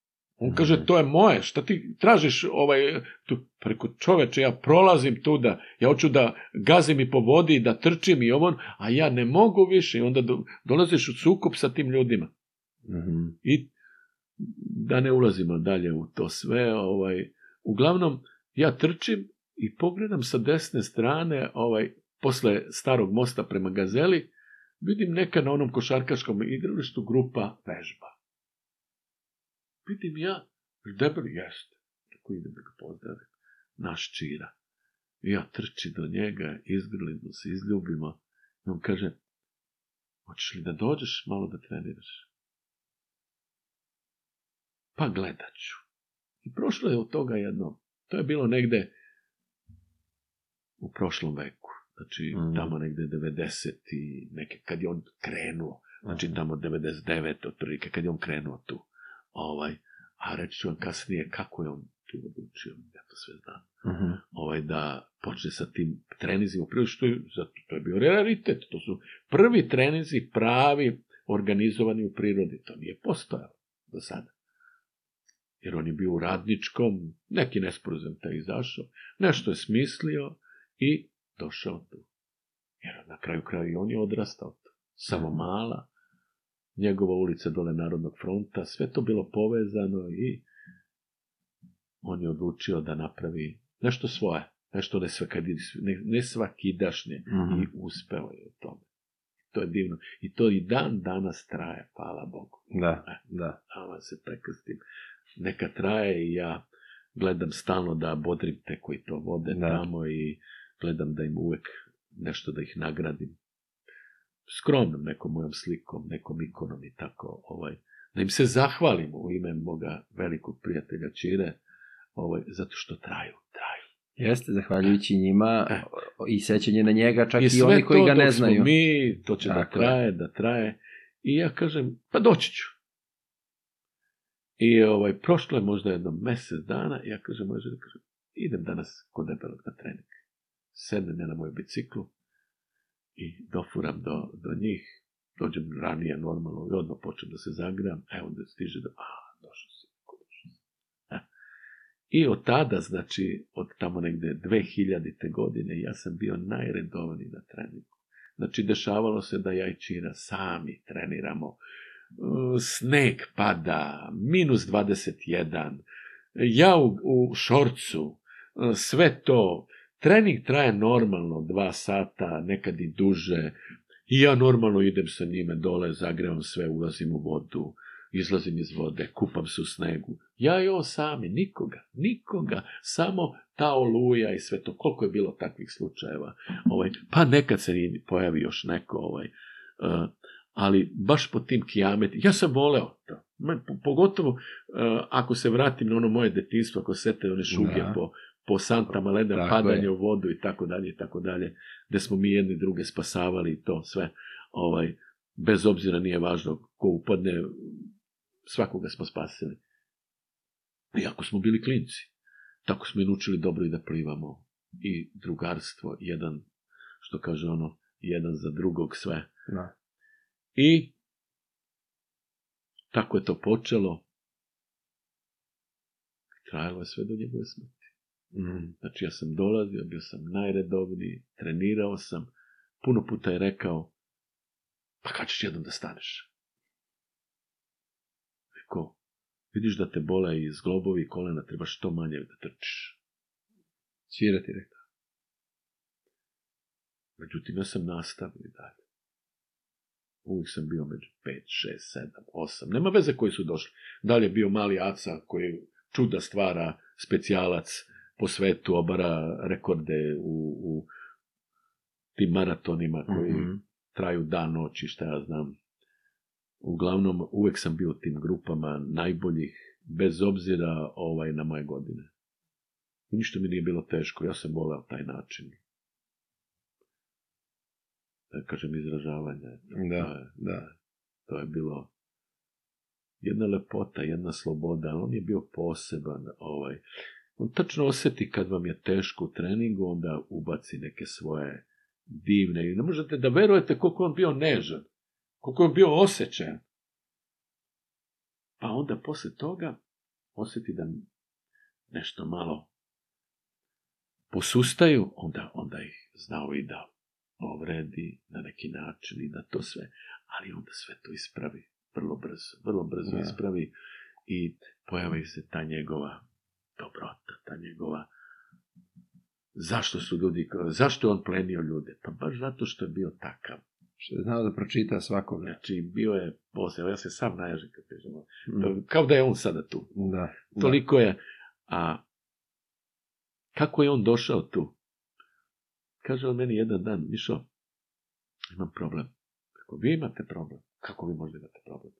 On kaže, to je moje, šta ti tražiš ovaj, tu, preko čoveče, ja prolazim tu da, ja hoću da gazim i po vodi, da trčim i ovo, a ja ne mogu više. I onda do, dolaziš u sukup sa tim ljudima. Mm -hmm. I da ne ulazimo dalje u to sve, ovaj, uglavnom, ja trčim i pogledam sa desne strane, ovaj, posle starog mosta prema Gazeli, vidim neka na onom košarkaškom igralištu grupa vežba. Pitim ja, je debeli jeste. Tako idem da ga pozdravim. Naš čira. I ja trči do njega, izgrlimo se, izljubimo. I on kaže, hoćeš li da dođeš malo da treniraš? Pa gledat ću. I prošlo je od toga jedno. To je bilo negde u prošlom veku. Znači, mm. tamo negde 90 i neke, kad je on krenuo. Znači, mhm. tamo 99 otprilike, kad je on krenuo tu. Ovaj, a reći ću vam kasnije kako je on tu odlučio, ja to sve znam. Uh mhm. -huh. ovaj, da počne sa tim trenizima, prije što je, zato to je bio raritet, to su prvi trenizi pravi organizovani u prirodi, to nije postojalo do sada. Jer on je bio u radničkom, neki nesporazum taj izašao, nešto je smislio i došao tu. Jer na kraju kraju i on je odrastao tu. Samo mala, njegova ulica dole Narodnog fronta, sve to bilo povezano i on je odlučio da napravi nešto svoje, nešto nesvakidašnje ne, ne mm-hmm. i mhm. uspeo je u tome. To je divno. I to i dan danas traje, hvala Bogu. Da, e, da. Hvala se prekrstim. Neka traje i ja gledam stalno da bodrim te koji to vode da. tamo i gledam da im uvek nešto da ih nagradim skromnom nekom mojom slikom, nekom ikonom i tako, ovaj, da im se zahvalim u ime moga velikog prijatelja Čire, ovaj, zato što traju, traju. Jeste, zahvaljujući njima e. i sećanje na njega, čak i, i oni koji to, ga ne znaju. mi, to će dakle. da traje, da traje. I ja kažem, pa doći ću. I ovaj, prošlo je možda jedno mesec dana, ja kažem, moja žena, kažem, idem danas kod debelog na trening. Sednem ja na moju biciklu, i dofuram do, do njih, dođem ranije normalno i odmah počnem da se zagram, a e, onda stiže da, a, došao si, došao si. E. I od tada, znači, od tamo negde 2000. godine, ja sam bio najredovaniji na treningu. Znači, dešavalo se da ja i Čira sami treniramo. Sneg pada, minus 21, ja u, u šorcu, e, sve to, Trening traje normalno dva sata, nekad i duže. I ja normalno idem sa njime dole, zagrevam sve, ulazim u vodu, izlazim iz vode, kupam se u snegu. Ja i on sami, nikoga, nikoga, samo ta oluja i sve to. Koliko je bilo takvih slučajeva? Ovaj, pa nekad se pojavi još neko, ovaj, uh, ali baš po tim kijametima. Ja sam voleo to. Pogotovo uh, ako se vratim na ono moje detinstvo, ako sete one šuge da. po po santama leda tako padanje je. u vodu i tako dalje i tako dalje, gde smo mi jedni druge spasavali i to sve. Ovaj, bez obzira nije važno ko upadne, svakoga smo spasili. Iako smo bili klinci, tako smo i naučili dobro i da plivamo. I drugarstvo, jedan, što kaže ono, jedan za drugog sve. Da. I tako je to počelo. Trajalo je sve do njegove smrti. Mhm. Znači ja sam dolazio, bio sam najredovniji, trenirao sam, puno puta je rekao, pa kad ćeš jednom da staneš? Rekao, vidiš da te bole i zglobovi i kolena, treba što manje da trčiš. ti rekao. Međutim, ja sam nastavio i dalje. Uvijek sam bio među 5, 6, 7, 8. Nema veze koji su došli. Dalje je bio mali Aca koji čuda stvara, specijalac, po svetu obara rekorde u, u tim maratonima koji mm -hmm. traju dan, noć i šta ja znam. Uglavnom, uvek sam bio u tim grupama najboljih, bez obzira ovaj na moje godine. I ništa mi nije bilo teško, ja sam volao taj način. Da kažem, izražavanja. Da, to je, da. To je bilo jedna lepota, jedna sloboda, on je bio poseban, ovaj, On tačno osjeti kad vam je teško u treningu, onda ubaci neke svoje divne. I ne možete da verujete koliko on bio nežan, koliko on bio osjećajan. Pa onda posle toga oseti da nešto malo posustaju, onda, onda ih znao i da povredi na neki način i da to sve, ali onda sve to ispravi vrlo brzo, vrlo brzo ja. Da. ispravi i pojavi se ta njegova dobrota, ta njegova zašto su ljudi, zašto je on plenio ljude? Pa baš zato što je bio takav. Što je znao da pročita svakog. Znači, bio je posebno, ja se sam naježim kad kažemo. Mm. Kao da je on sada tu. Da. da. Toliko da. je. A kako je on došao tu? Kaže on meni jedan dan, Mišo, imam problem. Kako vi imate problem? Kako vi možda imate problem?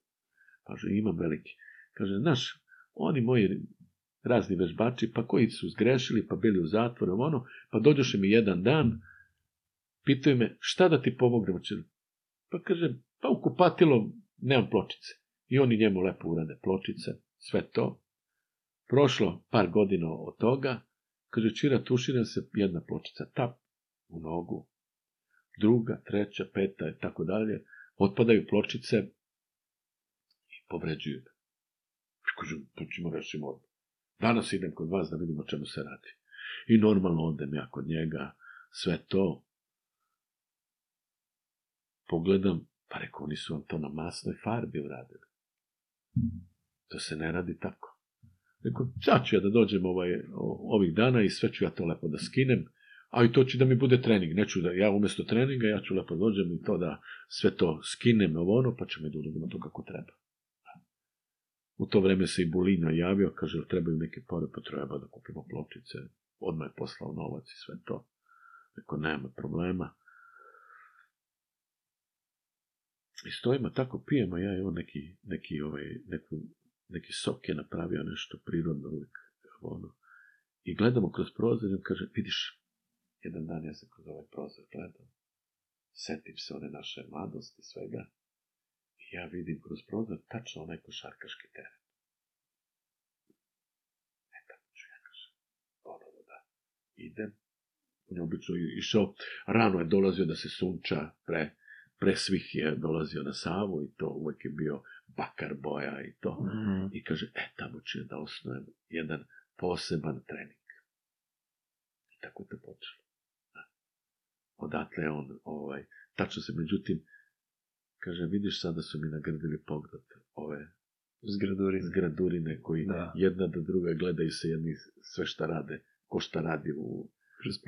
Kaže, imam veliki. Kaže, znaš, oni moji razni vežbači, pa koji su zgrešili, pa bili u zatvoru, ono, pa dođoše mi jedan dan, pitaju me, šta da ti pomognem, pa kaže, pa u kupatilo nemam pločice. I oni njemu lepo urade pločice, sve to. Prošlo par godina od toga, kaže, čira tušina se jedna pločica, tap u nogu, druga, treća, peta i tako dalje, otpadaju pločice i povređuju me. Kažem, to pa ćemo da rešimo odmah. Danas idem kod vas da vidimo čemu se radi. I normalno odem ja kod njega, sve to. Pogledam, pa reko, oni su vam to na masnoj farbi uradili. To se ne radi tako. Reko, sad ću ja da dođem ovaj, ovih dana i sve ću ja to lepo da skinem, a i to će da mi bude trening. Neću da, ja umesto treninga, ja ću lepo dođem i to da sve to skinem, ovo ono, pa ćemo da uradimo to kako treba. U to vreme se i Bulina javio, kaže, jel trebaju neke pare, pa treba da kupimo pločice. Odmah je poslao novac i sve to. Rekao, nema problema. I stojimo, tako pijemo, ja i on neki, neki, ovaj, neku, neki sok je napravio nešto prirodno uvijek. Ono. I gledamo kroz prozor i kaže, vidiš, jedan dan ja se kroz ovaj prozor gledam. Setim se one naše mladosti, svega ja vidim kroz prozor tačno onaj košarkaški teren. E tako ću ja kažem. Ponovo da idem. On je obično išao, rano je dolazio da se sunča, pre, pre svih je dolazio na Savu i to uvek je bio bakar boja i to. Mm -hmm. I kaže, e, tamo ću ja da osnovim jedan poseban trening. I tako je to počelo. Da. Odatle je on, ovaj, tačno se, međutim, Kaže, vidiš sada su mi nagrdili pogled ove zgradurine, zgradurine koji da. jedna do druga gledaju se jedni sve šta rade, ko šta radi u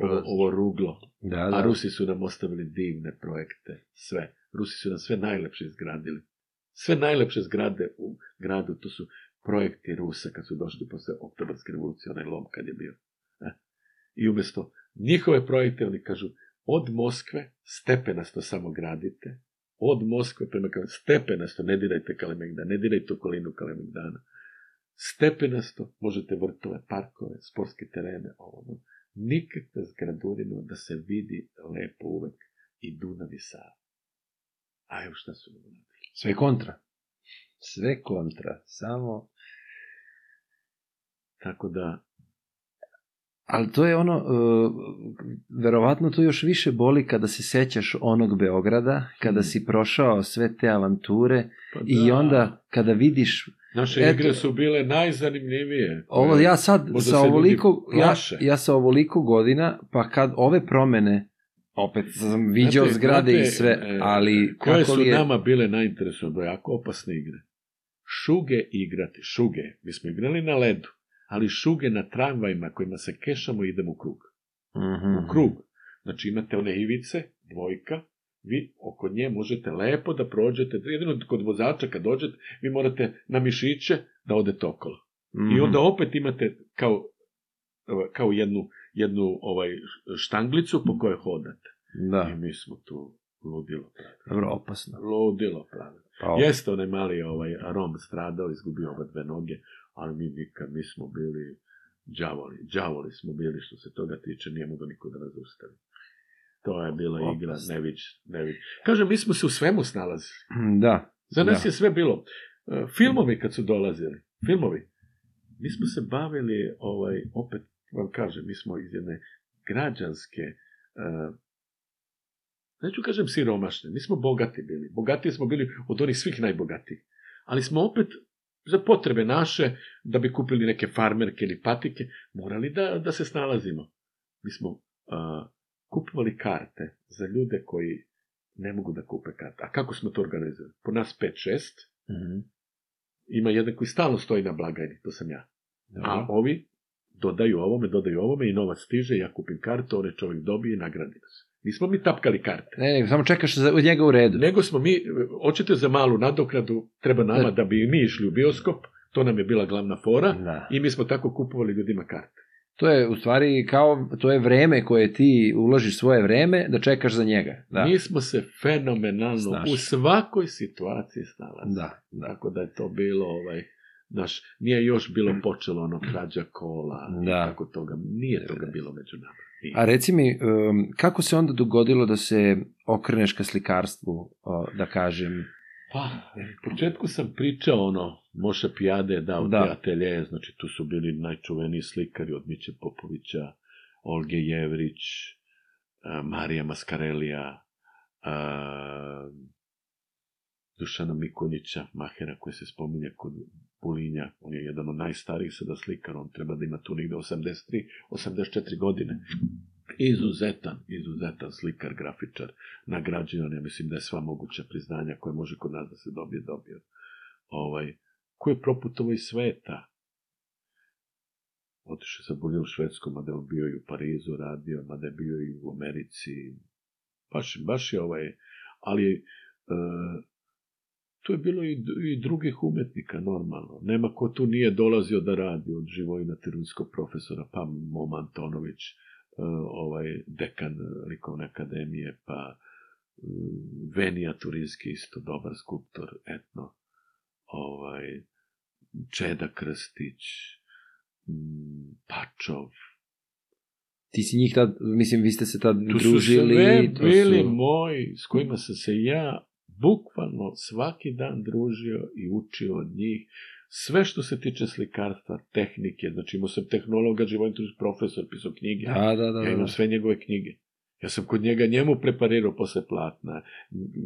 ovo, ovo ruglo. Da, da. A Rusi su nam ostavili divne projekte, sve. Rusi su nam sve najlepše izgradili. Sve najlepše zgrade u gradu, to su projekti Rusa kad su došli posle oktobarske revolucije, onaj lom kad je bio. E, I umjesto njihove projekte, oni kažu, od Moskve stepenasto samo gradite, od Moskve prema Kalemegdanu, stepenasto, ne dirajte Kalemegdan, ne dirajte okolinu Kalemegdana. Stepenasto možete vrtove, parkove, sportske terene, ovo, nikakve zgradurino da se vidi lepo uvek i Dunav i Sava. A evo šta su nam Sve kontra. Sve kontra, samo... Tako da, ali to je ono, e, verovatno to još više boli kada se sećaš onog Beograda, kada mm. si prošao sve te avanture pa da. i onda kada vidiš Naše Eto, igre su bile najzanimljivije. Ovo, ja sad sa ovoliko, ja, ja sa ovoliko godina, pa kad ove promene, opet sam viđao znate, zgrade znate, i sve, e, ali... E, koje kako su je... nama bile najinteresovne, jako opasne igre? Šuge igrati, šuge. Mi smo igrali na ledu ali šuge na tramvajima kojima se kešamo idem u krug. Mm -hmm. U krug. Znači imate one ivice, dvojka, vi oko nje možete lepo da prođete, jedino kod vozača kad dođete, vi morate na mišiće da odete okolo. Mm -hmm. I mhm. onda opet imate kao, kao jednu, jednu ovaj, štanglicu po kojoj hodate. Da. I mi smo tu ludilo pravili. Dobro, opasno. Ludilo pravili. Pa, Jeste onaj mali ovaj, Rom stradao, izgubio ove dve noge, ali mi nikad nismo bili džavoli. Džavoli smo bili što se toga tiče, nije mogao niko da nas zaustavi. To je bila Opasno. igra nević, nević. Kažem, mi smo se u svemu snalazili. Mm, da. Za nas da. je sve bilo. E, filmovi kad su dolazili, filmovi, mi smo se bavili, ovaj, opet vam kažem, mi smo iz jedne građanske, uh, neću kažem siromašne, mi smo bogati bili. Bogati smo bili od onih svih najbogatijih. Ali smo opet za potrebe naše, da bi kupili neke farmerke ili patike, morali da, da se snalazimo. Mi smo a, kupovali karte za ljude koji ne mogu da kupe karte. A kako smo to organizovali? Po nas 5-6, mm -hmm. ima jedan koji stalno stoji na blagajni, to sam ja. Dobro. A ovi dodaju ovome, dodaju ovome i novac stiže, ja kupim kartu, onaj čovjek dobije i nagradi se. Nismo mi tapkali karte. Ne, ne, samo čekaš za, od njega u redu. Nego smo mi, hoćete za malu nadoknadu, treba nama da, da bi mi išli u bioskop, to nam je bila glavna fora da. i mi smo tako kupovali ljudima karte. To je u stvari kao, to je vreme koje ti uložiš svoje vreme da čekaš za njega. Da. Mi smo se fenomenalno Snaš. u svakoj situaciji snalazili. Da, da. Tako da je to bilo, ovaj, znaš, nije još bilo počelo ono krađa kola da. i tako toga, nije toga bilo među nama. A reci mi, kako se onda dogodilo da se okreneš ka slikarstvu, da kažem? Pa, u početku sam pričao, ono, Moša Pijade dao da. te da. atelje, znači tu su bili najčuveniji slikari od Miće Popovića, Olge Jevrić, e, Marija Maskarelija, e, Dušana Mikonjića, Mahera koji se spominje kod Pulinja, on je jedan od najstarijih sada slikara, on treba da ima tu negde 83, 84 godine. Izuzetan, izuzetan slikar, grafičar, nagrađen, ja mislim da je sva moguća priznanja koje može kod nas da se dobije, dobio. Ovaj, koji je proputovo iz sveta, otišao sam bolje u Švedskom, mada je on bio i u Parizu radio, mada je bio i u Americi, baš, baš je ovaj, ali e, tu je bilo i, i drugih umetnika, normalno. Nema ko tu nije dolazio da radi od Živojina Terunskog profesora, pa Mom Antonović, e, ovaj dekan likovne akademije, pa e, Venija Turinski, isto dobar skulptor, etno, ovaj, Čeda Krstić, Pačov, ti si njih tad, mislim, vi ste se tad tu družili. Tu su sve bili su... moji s kojima sam se ja bukvalno svaki dan družio i učio od njih sve što se tiče slikarstva, tehnike, znači imao sam tehnologa, Živojnitović profesor, pisao knjige, da, da, da, ja da, imam da. sve njegove knjige. Ja sam kod njega njemu preparirao posle platna,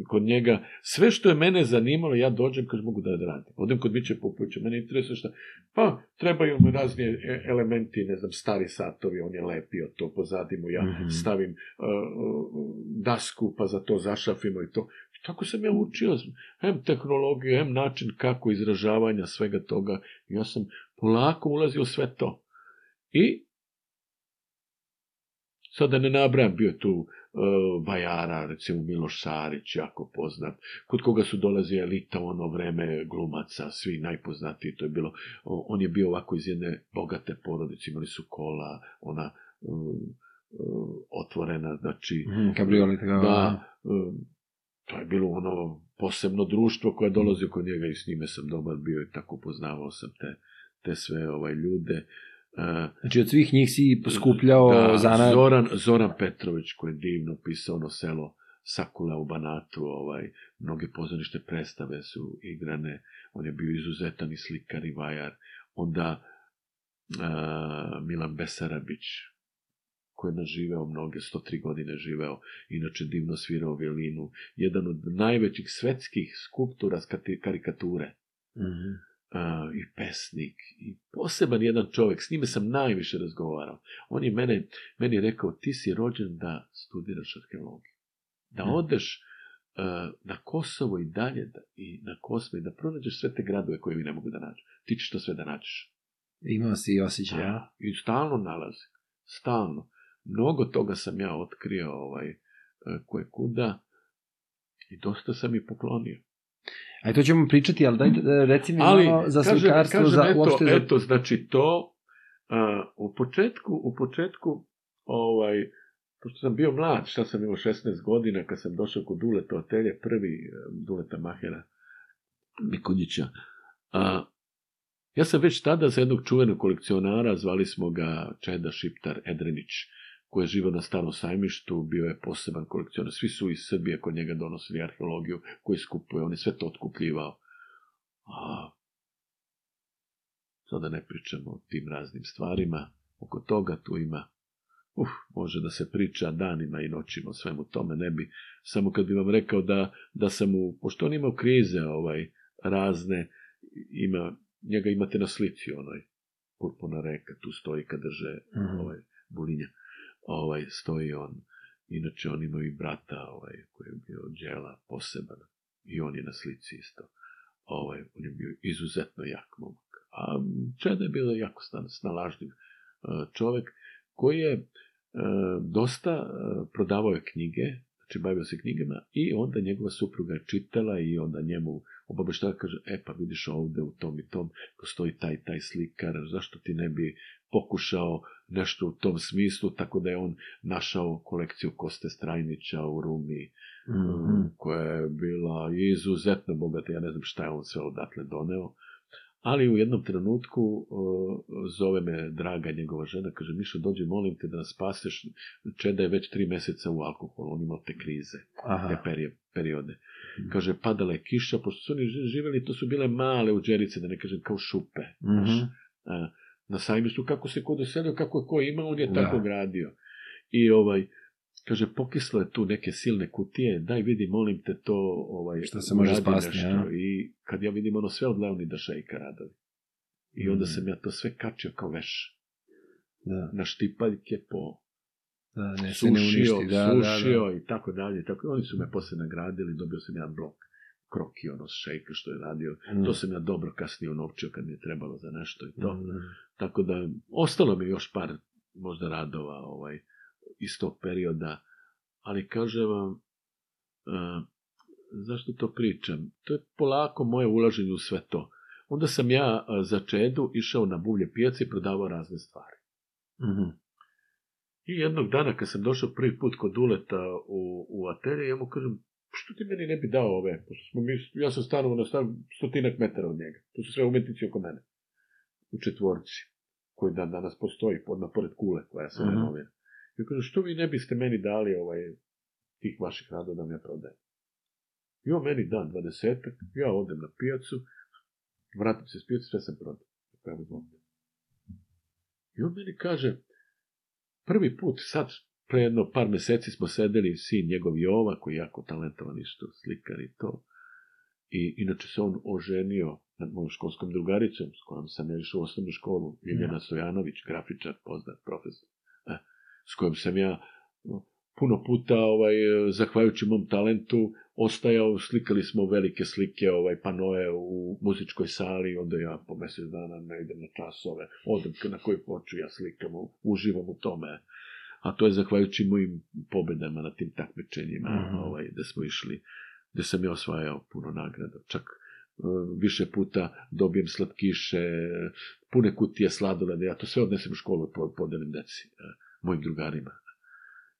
kod njega, sve što je mene zanimalo, ja dođem, kad mogu da radim. Odem kod Miće Popovića, mene interesuje šta, pa trebaju mu razni e, elementi, ne znam, stari satovi, on je lepio to, pozadimo ja mm -hmm. stavim uh, dasku, pa za to zašafimo i to. Tako sam ja učio, hem tehnologiju, hem način kako izražavanja svega toga. Ja sam polako ulazio sve to. I sada da ne nabrajam, bio tu uh, e, Bajara, recimo Miloš Sarić, jako poznat, kod koga su dolazi elita u ono vreme glumaca, svi najpoznatiji, to je bilo, on je bio ovako iz jedne bogate porodice, imali su kola, ona um, um, otvorena, znači... Mm, kabriolet, da, um, to je bilo ono posebno društvo koje dolazi kod njega i s njime sam dobar bio i tako poznavao sam te, te sve ovaj ljude. E, znači od svih njih si skupljao da, zanad... Zoran, Zoran Petrović koji je divno pisao ono selo Sakula u Banatu, ovaj, mnoge pozorište predstave su igrane, on je bio izuzetan i slikar i vajar. Onda uh, Milan Besarabić, koji je naživeo mnoge, 103 godine živeo, inače divno svirao violinu, jedan od najvećih svetskih skulptura karikature. Mm -hmm. Uh, i pesnik, i poseban jedan čovjek, s njime sam najviše razgovarao. On je mene, meni rekao, ti si rođen da studiraš arheologiju, da mhm. odeš uh, na Kosovo i dalje, da, i na Kosme, i da pronađeš sve te gradove koje mi ne mogu da nađu. Ti ćeš to sve da nađeš. Imao si i osjećaj, ja? Da, I stalno nalazi, stalno. Mnogo toga sam ja otkrio ovaj, e, koje kuda i dosta sam i poklonio. A to ćemo pričati, ali daj, e, reci mi ali, malo za kažem, slikarstvo, kažem, za, eto, uopšte za... Eto, znači to, a, u početku, u početku, ovaj, pošto sam bio mlad, šta sam imao 16 godina, kad sam došao kod Duleta Otelje, prvi e, Duleta Mahera Mikonjića, a, ja sam već tada za jednog čuvenog kolekcionara, zvali smo ga Čeda Šiptar Edrenić, koja živa na starom sajmištu, bio je poseban kolekcionar. Svi su iz Srbije kod njega donosili arheologiju koji skupuje, on je sve to otkupljivao. A, sada ne pričamo o tim raznim stvarima, oko toga tu ima Uf, može da se priča danima i noćima o svemu tome, ne bi. Samo kad bi vam rekao da, da sam u, pošto on imao krize ovaj, razne, ima, njega imate na slici onoj, purpuna reka, tu stoji kad drže mm -hmm. ovaj, bulinja ovaj, stoji on. Inače, on ima i brata ovaj, koji je bio Đela poseban. I on je na slici isto. Ovaj, on je bio izuzetno jak momak. A Čeda je bila jako snalažljiv e, čovek koji je e, dosta e, prodavao knjige, znači bavio se knjigama i onda njegova supruga je čitala i onda njemu obaveštava kaže, e pa vidiš ovde u tom i tom postoji taj taj slikar, zašto ti ne bi pokušao nešto u tom smislu, tako da je on našao kolekciju Koste Strajnića u Rumi, mm-hmm. koja je bila izuzetno bogata, ja ne znam šta je on sve odatle doneo. Ali u jednom trenutku eh, zove me draga njegova žena, kaže, Mišo, dođi, molim te da nas spaseš, Čeda je već tri meseca u alkoholu, on imao te krize, Aha. te perije, periode. Mm. Kaže, padala je kiša, pošto su oni živjeli, to su bile male uđerice, da ne kažem, kao šupe. Mm-hmm. Naš, mhm. eh, na sajmištu, kako se ko doselio, kako je ko imao, on je da. tako gradio. I ovaj, kaže, pokislo je tu neke silne kutije, daj vidi, molim te to, ovaj, što se može spasti, ja? I kad ja vidim ono sve od Leonida Šejka radovi. I onda mm. sam ja to sve kačio kao veš. Da. Na štipaljke po da, ne, sušio, ne uništi, da, sušio da, da, i tako dalje. Tako, oni su me posle nagradili, dobio sam jedan blok kroki, ono šejka što je radio. Mm. To sam ja dobro kasnije unovčio kad mi je trebalo za nešto i to. Mm. Tako da, ostalo mi još par možda radova ovaj, iz tog perioda. Ali kažem vam, uh, zašto to pričam? To je polako moje ulaženje u sve to. Onda sam ja e, za čedu išao na buvlje pijace i prodavao razne stvari. Mm-hmm. I jednog dana kad sam došao prvi put kod Uleta u, u atelje, ja mu kažem, što ti meni ne bi dao ove, pošto smo mi, ja sam stanovao na stan stotinak metara od njega, to su sve umetnici oko mene, u četvorci, koji dan danas postoji, podna pored kule, koja se uh-huh. renovira. I kaže, što vi ne biste meni dali ovaj, tih vaših rada da mi ja prodajem? I on meni dan dvadesetak, ja odem na pijacu, vratim se s pijacu, sve sam prodao. I on meni kaže, prvi put sad pre jedno par meseci smo sedeli, sin njegov Jova, koji je jako talentovan i što slikar i to. I inače se on oženio nad mojom školskom drugaricom, s kojom sam ja išao u osnovnu školu, Ljeljana da. Stojanović, grafičar, poznat profesor, e, s kojom sam ja puno puta, ovaj, zahvaljujući mom talentu, ostajao, slikali smo velike slike, ovaj, panoje u muzičkoj sali, onda ja po mjesec dana ne idem na časove, odem na koji poču, ja slikam, uživam u tome a to je zahvaljujući mojim pobedama na tim takmičenjima, uh -huh. ovaj, da smo išli, da sam ja osvajao puno nagrada, čak e, više puta dobijem slatkiše, pune kutije sladoleda, da ja to sve odnesem u školu i podelim deci, e, mojim drugarima.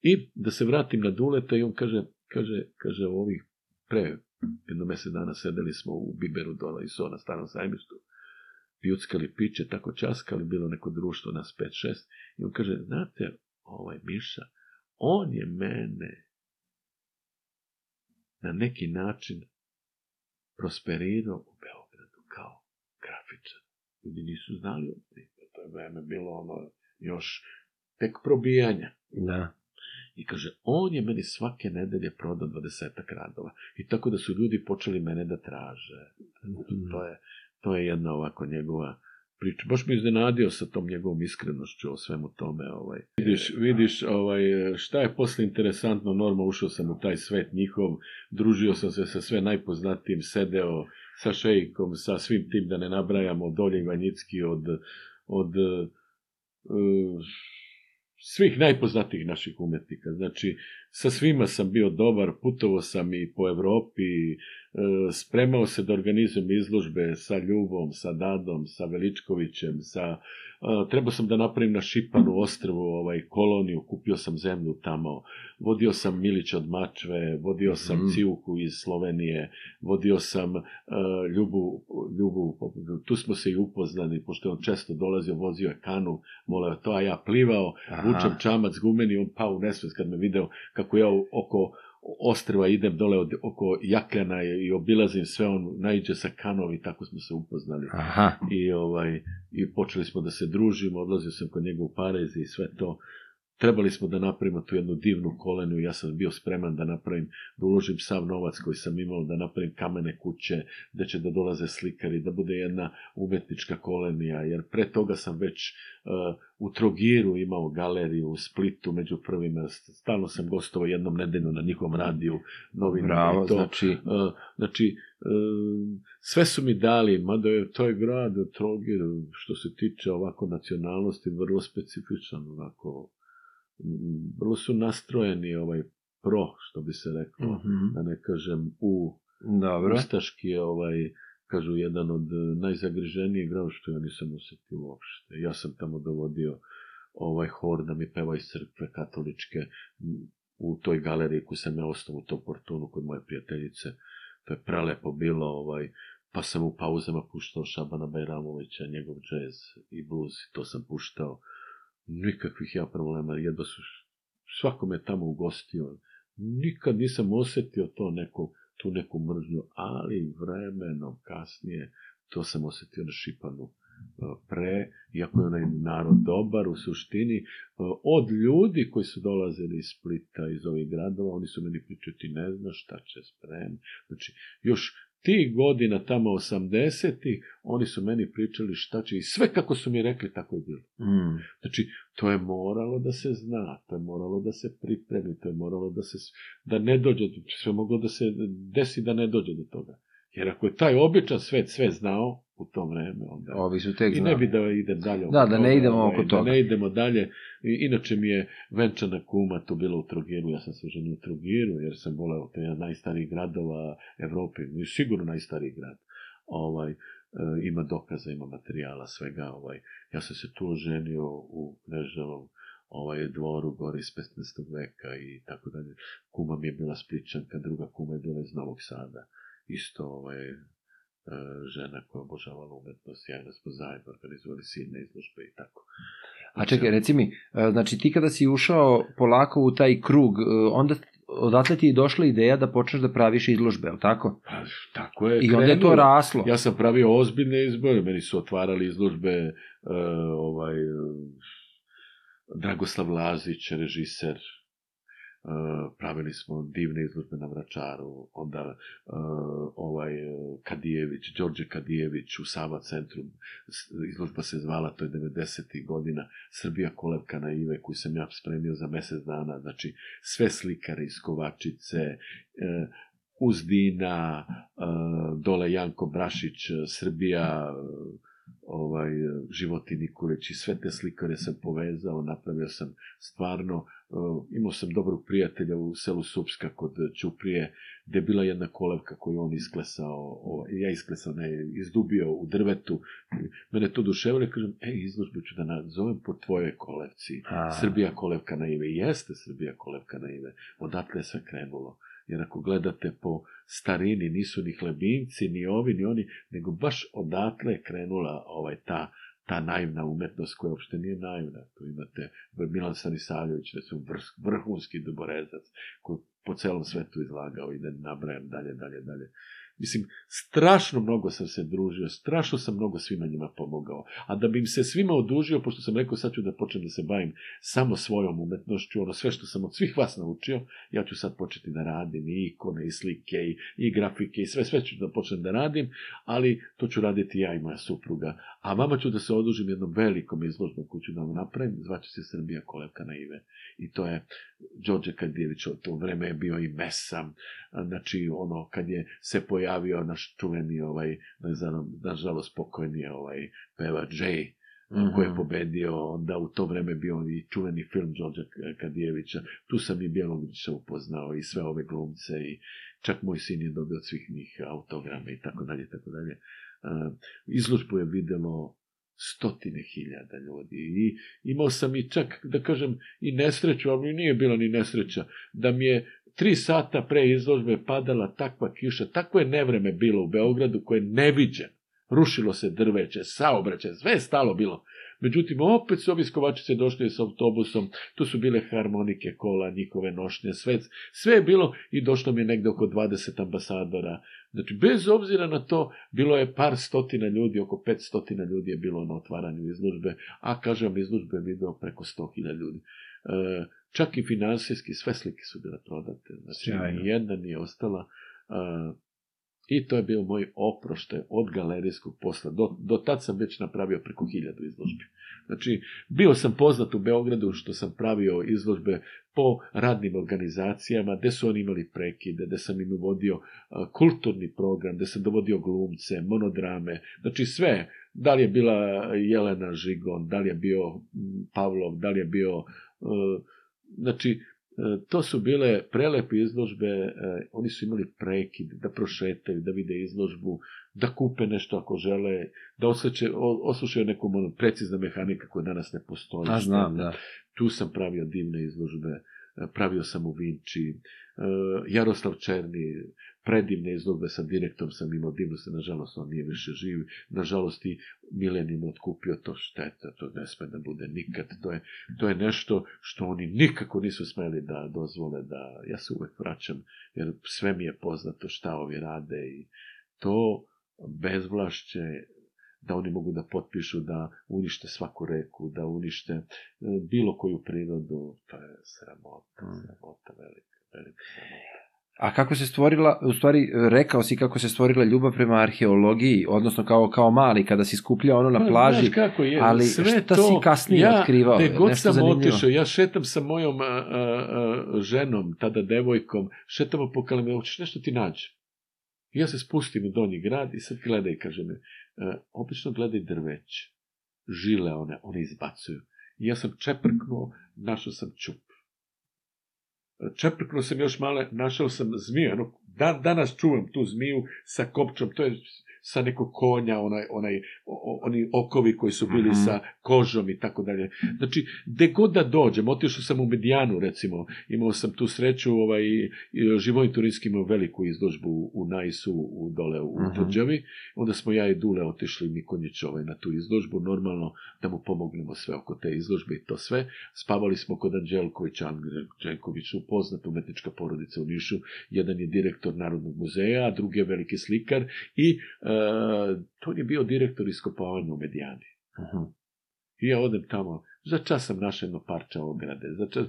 I da se vratim na Duleta i on kaže, kaže, kaže ovih pre jedno mesec dana sedeli smo u Biberu dola i so na starom sajmištu, pijuckali piće, tako časkali, bilo neko društvo, nas 5-6, i on kaže, znate, ovaj Miša, on je mene na neki način prosperirao u Beogradu kao grafičar. Ljudi nisu znali o To je vreme bilo ono još tek probijanja. Da. I kaže, on je meni svake nedelje prodao 20 radova. I tako da su ljudi počeli mene da traže. Mhm. To je, to je jedna ovako njegova priče. Baš me iznenadio sa tom njegovom iskrenošću o svemu tome. Ovaj. Vidiš, da. vidiš ovaj, šta je posle interesantno, norma, ušao sam u taj svet njihov, družio sam se sa sve najpoznatijim, sedeo sa šejkom, sa svim tim, da ne nabrajamo, dolje Ivanjicki, od, od uh, svih najpoznatijih naših umetnika. Znači, Sa svima sam bio dobar, putovo sam i po Evropi, e, spremao se da organizujem izložbe sa Ljubom, sa Dadom, sa Veličkovićem, sa... E, trebao sam da napravim na Šipanu ostrvu ovaj, koloniju, kupio sam zemlju tamo, vodio sam Milić od Mačve, vodio sam mm. Ciuku iz Slovenije, vodio sam uh, Ljubu, Ljubu, tu smo se i upoznali, pošto je on često dolazio, vozio je kanu, molio to, a ja plivao, Aha. vučam čamac gumeni, on pao u nesvest kad me video, kako ja oko ostrva idem dole od, oko Jakljana i obilazim sve, on naiđe sa kanom i tako smo se upoznali. Aha. I, ovaj, I počeli smo da se družimo, odlazio sam kod njega u Parez i sve to trebali smo da napravimo tu jednu divnu kolenu ja sam bio spreman da napravim, da uložim sav novac koji sam imao, da napravim kamene kuće, da će da dolaze slikari, da bude jedna umetnička kolenija, jer pre toga sam već uh, u Trogiru imao galeriju, u Splitu među prvima, stalno sam gostovao jednom nedeljno na njihovom radiju, novinama i to. Znači, uh, znači e, sve su mi dali, mada je taj grad, Trogir, što se tiče ovako nacionalnosti, vrlo specifičan, onako, vrlo su nastrojeni ovaj pro, što bi se reklo, mm -hmm. da ne kažem u Dobro. Ustaški je ovaj, kažu, jedan od najzagriženijih grao što ja nisam usetio uopšte. Ja sam tamo dovodio ovaj hor da mi peva iz crkve katoličke. U toj galeriji koju sam ja ostao u tom portunu kod moje prijateljice. To je prelepo bilo, ovaj, pa sam u pauzama puštao Šabana Bajramovića, njegov džez i bluz, to sam puštao nikakvih ja problema, jedva su svakome tamo ugostio. Nikad nisam osetio to neku, tu neku mržnju, ali vremenom kasnije to sam osetio na Šipanu e, pre, iako je onaj narod dobar u suštini, e, od ljudi koji su dolazili iz Splita, iz ovih gradova, oni su meni pričali, ti ne znaš šta će sprem. Znači, još ti godina tamo 80-ih, oni su meni pričali šta će i sve kako su mi rekli, tako je bilo. Mm. Znači, to je moralo da se zna, to je moralo da se pripremi, to je moralo da se, da ne dođe, sve moglo da se desi da ne dođe do toga. Jer ako je taj običan svet sve znao, u to vreme. Onda. Ovi su tek I ne bi da idem dalje. Da, da ne idemo ovaj, oko da toga. Da ne idemo dalje. I, inače mi je venčana kuma to bila u Trogiru, ja sam se ženio u Trogiru, jer sam voleo to jedan najstarijih gradova Evrope, sigurno najstariji grad. Ovaj, e, ima dokaza, ima materijala, svega. Ovaj. Ja sam se tu oženio u Kneževom ovaj, dvoru gore iz 15. veka i tako dalje. Kuma mi je bila spličanka, druga kuma je bila iz Novog Sada. Isto ovaj, E, žena koja obožavala umetnost, sjajno smo zajedno organizovali silne izložbe i tako. A čekaj, znači, reci mi, e, znači ti kada si ušao polako u taj krug, e, onda odatle ti je došla ideja da počneš da praviš izložbe, je tako? Pa, tako je. I krenuo. onda je to raslo. Ja sam pravio ozbiljne izbore, meni su otvarali izložbe ovaj, Dragoslav Lazić, režiser, Eh, pravili smo divne izložbe na Vračaru, onda eh, ovaj eh, Kadijević, Đorđe Kadijević u Sava centru, izložba se zvala, to je 90. godina, Srbija kolevka na Ive, koju sam ja spremio za mesec dana, znači sve slikare iz Kovačice, Uzdina, dole Janko Brašić, Srbija, ovaj, e, životi Nikolić i sve te slikare sam povezao, napravio sam stvarno, e, imao sam dobrog prijatelja u selu Supska kod Ćuprije, gde je bila jedna kolevka koju on isklesao, ovaj, ja isklesao, ne, izdubio u drvetu, mene to duševalo i kažem, ej, izložbu ću da nazovem po tvojoj kolevci, A. Srbija kolevka na ime, jeste Srbija kolevka na ime, odatle je sve krenulo jer ako gledate po starini, nisu ni hlebinci, ni ovi, ni oni, nego baš odatle je krenula ovaj, ta, ta naivna umetnost koja uopšte nije naivna. Tu imate Milan Stanisavljević, da su vrhunski doborezac, koji po celom svetu izlagao i da nabrajam dalje, dalje, dalje. Mislim, strašno mnogo sam se družio, strašno sam mnogo svima njima pomogao. A da bih im se svima odužio, pošto sam rekao sad ću da počnem da se bavim samo svojom umetnošću, ono sve što sam od svih vas naučio, ja ću sad početi da radim i ikone, i slike, i, i grafike, i sve, sve ću da počnem da radim, ali to ću raditi ja i moja supruga. A vama ću da se odužim jednom velikom izložbom koju ću da vam napravim, zvaće se Srbija kolevka na ive. I to je Đorđe Kadjević, to vreme je bio i mesam, znači ono, kad je se pojavio pojavio naš čuveni, ovaj, nažalost pokojni ovaj, pevač Jay, Mm-hmm. koji je pobedio, onda u to vreme bio i čuveni film Đorđa Kadijevića, tu sam i Bjelogrića upoznao i sve ove glumce i čak moj sin je dobio od svih njih autograme i tako dalje, tako dalje. Izložbu je videlo stotine hiljada ljudi i imao sam i čak, da kažem, i nesreću, ali nije bila ni nesreća, da mi je tri sata pre izložbe padala takva kiša, tako je nevreme bilo u Beogradu koje je neviđeno. Rušilo se drveće, saobraćaj, sve je stalo bilo. Međutim, opet su obiskovačice skovačice došli s autobusom, tu su bile harmonike kola, njihove nošnje, sve, sve je bilo i došlo mi je negde oko 20 ambasadora. Znači, bez obzira na to, bilo je par stotina ljudi, oko 500 ljudi je bilo na otvaranju izlužbe, a kažem, izlužbe je video preko 100.000 ljudi. E, Čak i finansijski, sve slike su bile prodate. Znači, ni jedna nije ostala. Uh, I to je bio moj oproštaj od galerijskog posla. Do, do tad sam već napravio preko hiljadu izložbi. Znači, bio sam poznat u Beogradu što sam pravio izložbe po radnim organizacijama, gde su oni imali prekide, gde sam im uvodio kulturni program, gde sam dovodio glumce, monodrame, znači sve. Da li je bila Jelena Žigon, da li je bio Pavlov, da li je bio... Uh, Znači, e, to su bile prelepe izložbe, e, oni su imali prekid, da prošetaju, da vide izložbu, da kupe nešto ako žele, da osjeće, oslušaju neku precizna mehanika koja danas ne postoji. A znam, da. Tu sam pravio divne izložbe. E, pravio sam u Vinči, e, Jaroslav Černi, predivne izložbe sa direktom sam imao, divno se, nažalost, on nije više živ, nažalost i Milenin otkupio to šteta, to ne sme da bude nikad, to je, to je nešto što oni nikako nisu smeli da dozvole, da ja se uvek vraćam, jer sve mi je poznato šta ovi rade i to bezvlašće da oni mogu da potpišu, da unište svaku reku, da unište e, bilo koju prirodu, to je sramota, mm. sramota velika, velika sramota. A kako se stvorila, u stvari rekao si kako se stvorila ljubav prema arheologiji, odnosno kao kao mali kada si skupljao ono na pa, plaži. znaš kako je, ali sve šta to, si kasnije ja, otkrivao, gde god sam zanimljivo. otišao, ja šetam sa mojom a, a, a, ženom, tada devojkom, šetamo po Kalemeo, hoćeš nešto ti nađe. I ja se spustim u donji grad i sad gledaj, kaže mi, E, obično gledaj drveće, žile one, one izbacuju. I ja sam čeprknuo, našao sam čup. E, čeprknuo sam još male, našao sam zmiju. Jedno, dan, danas čuvam tu zmiju sa kopčom, to je sa nekog konja, onaj, onaj, oni okovi koji su bili mm -hmm. sa kožom i tako dalje. Mhm. Znači, gde god da dođem, otišao sam u Medijanu, recimo, imao sam tu sreću, ovaj, živoj turinski imao veliku izložbu u Najsu, u dole u mm -hmm. Tvrđavi, onda smo ja i Dule otišli Mikonjić ovaj, na tu izložbu, normalno da mu pomognemo sve oko te izložbe i to sve. Spavali smo kod Anđelkovića, Anđelkoviću, poznata umetnička porodica u Nišu, jedan je direktor Narodnog muzeja, a drugi je veliki slikar i e, to e, je bio direktor iskopavanja u Medijani. Uh-huh. I ja odem tamo, za čas sam našao jedno parče ograde, za čas,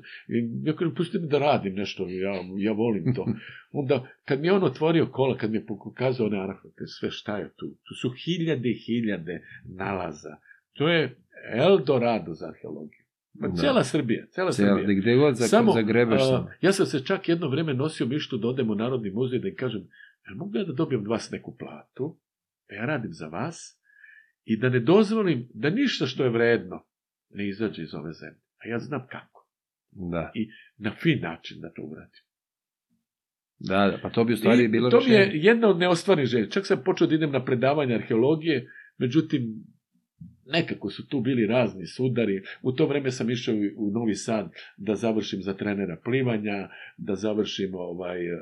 ja kažem, pusti mi da radim nešto, ja, ja volim to. Onda, kad mi je on otvorio kola, kad mi je pokazao one arahvate, sve šta je tu, tu su hiljade i hiljade nalaza. To je Eldorado za arheologiju. Pa da. cijela Srbija, cijela, cijela Srbija. Da gde god za, Samo, zagrebeš sam. ja sam se čak jedno vreme nosio mištu da odem u Narodni muzej da im kažem, jel mogu ja da dobijem vas neku platu? da ja radim za vas i da ne dozvolim da ništa što je vredno ne izađe iz ove zemlje. A ja znam kako. Da. I na fin način da to uradim. Da, da, pa to bi u stvari I bilo To mi je jedna od neostvarnih želja. Čak sam počeo da idem na predavanje arheologije, međutim, nekako su tu bili razni sudari. U to vreme sam išao u Novi Sad da završim za trenera plivanja, da završim ovaj, e,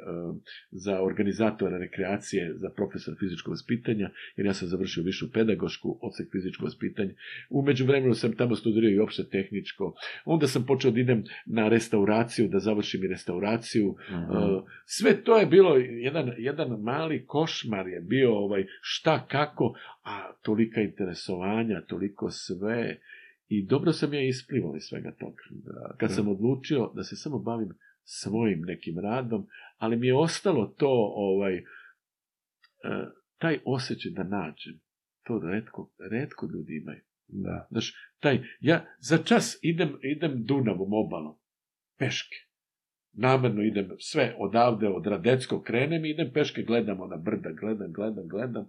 za organizatora rekreacije, za profesor fizičkog vaspitanja, jer ja sam završio višu pedagošku, odsek fizičkog vaspitanja. Umeđu vremenu sam tamo studirao i opšte tehničko. Onda sam počeo da idem na restauraciju, da završim i restauraciju. Aha. Mhm. E, sve to je bilo, jedan, jedan mali košmar je bio ovaj, šta, kako, a tolika interesovanja, toliko sve i dobro sam ja isplivao iz svega toga. Kad sam da. odlučio da se samo bavim svojim nekim radom, ali mi je ostalo to, ovaj, e, taj osjećaj da nađem. To redko, redko ljudi imaju. Da. Znaš, taj, ja za čas idem, idem Dunavom obalom, peške. Namerno idem sve odavde, od Radeckog krenem i idem peške, gledam ona brda, gledam, gledam, gledam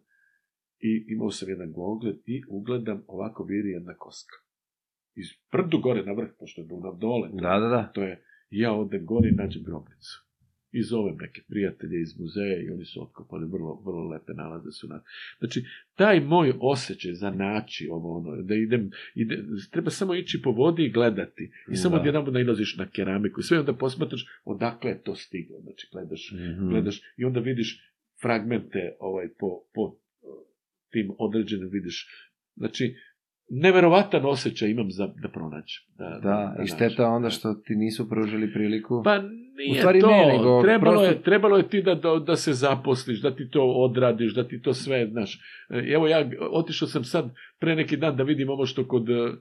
i imao sam jedan gogled i ugledam ovako viri jedna koska. Iz brdu gore na vrh, pošto je Dunav dole. To, da, da, da. To je, ja odem gore i nađem grobnicu. I zovem neke prijatelje iz muzeja i oni su otkopali, vrlo, vrlo lepe nalaze su na... Znači, taj moj osjećaj za naći ovo ono, da idem, ide, treba samo ići po vodi i gledati. I samo da. jedan nailaziš na keramiku i sve onda posmatraš odakle je to stiglo. Znači, gledaš, mm -hmm. gledaš i onda vidiš fragmente ovaj, po, po tim određenim vidiš. Znači, neverovatan osjećaj imam za, da pronađem. Da, da, da i šteta onda da. što ti nisu pružili priliku. Pa nije U stvari to, ne, nego trebalo, prosto... je, trebalo je ti da, da, da, se zaposliš, da ti to odradiš, da ti to sve, znaš. E, evo ja, otišao sam sad pre neki dan da vidim ovo što kod e, e,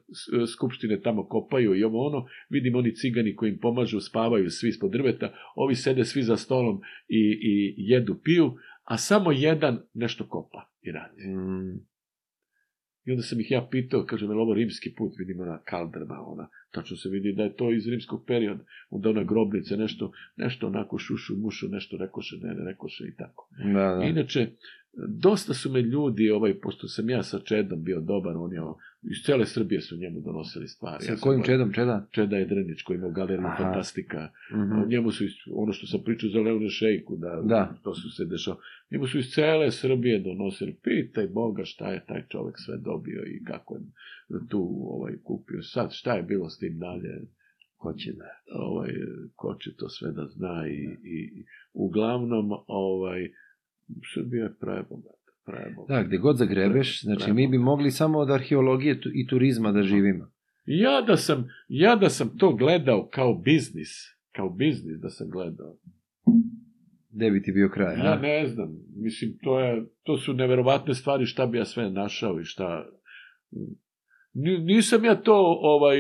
skupštine tamo kopaju i ovo ono, vidim oni cigani koji im pomažu, spavaju svi ispod drveta, ovi sede svi za stolom i, i jedu, piju, a samo jedan nešto kopa i radi. Mm. I onda sam ih ja pitao, kažem, je ovo rimski put, vidimo na kaldrma, ona, tačno se vidi da je to iz rimskog perioda, onda ona grobnica, nešto, nešto onako šušu, mušu, nešto rekoše, ne, ne rekoše i tako. Da, da. Inače, dosta su me ljudi, ovaj, pošto sam ja sa Čedom bio dobar, on je, iz cele Srbije su njemu donosili stvari. Sa ja kojim Čedom, Čeda? Čeda je Drnić, koji ima galeriju Fantastika. Mm -hmm. Njemu su, ono što sam pričao za Leone Šejku, da, da, to su se dešao. Njemu su iz cele Srbije donosili, pitaj Boga šta je taj čovek sve dobio i kako je tu ovaj, kupio. Sad, šta je bilo s tim dalje? Ko će da... Ovaj, ko će to sve da zna i, da. i uglavnom, ovaj, Srbija je prajebogata. prajebogata. Da, gde god zagrebeš, znači prajebogata. mi bi mogli samo od arheologije i turizma da živimo. Ja da sam, ja da sam to gledao kao biznis, kao biznis da sam gledao. Gde bi ti bio kraj? Ja ne znam, mislim, to, je, to su neverovatne stvari šta bi ja sve našao i šta... Nisam ja to, ovaj,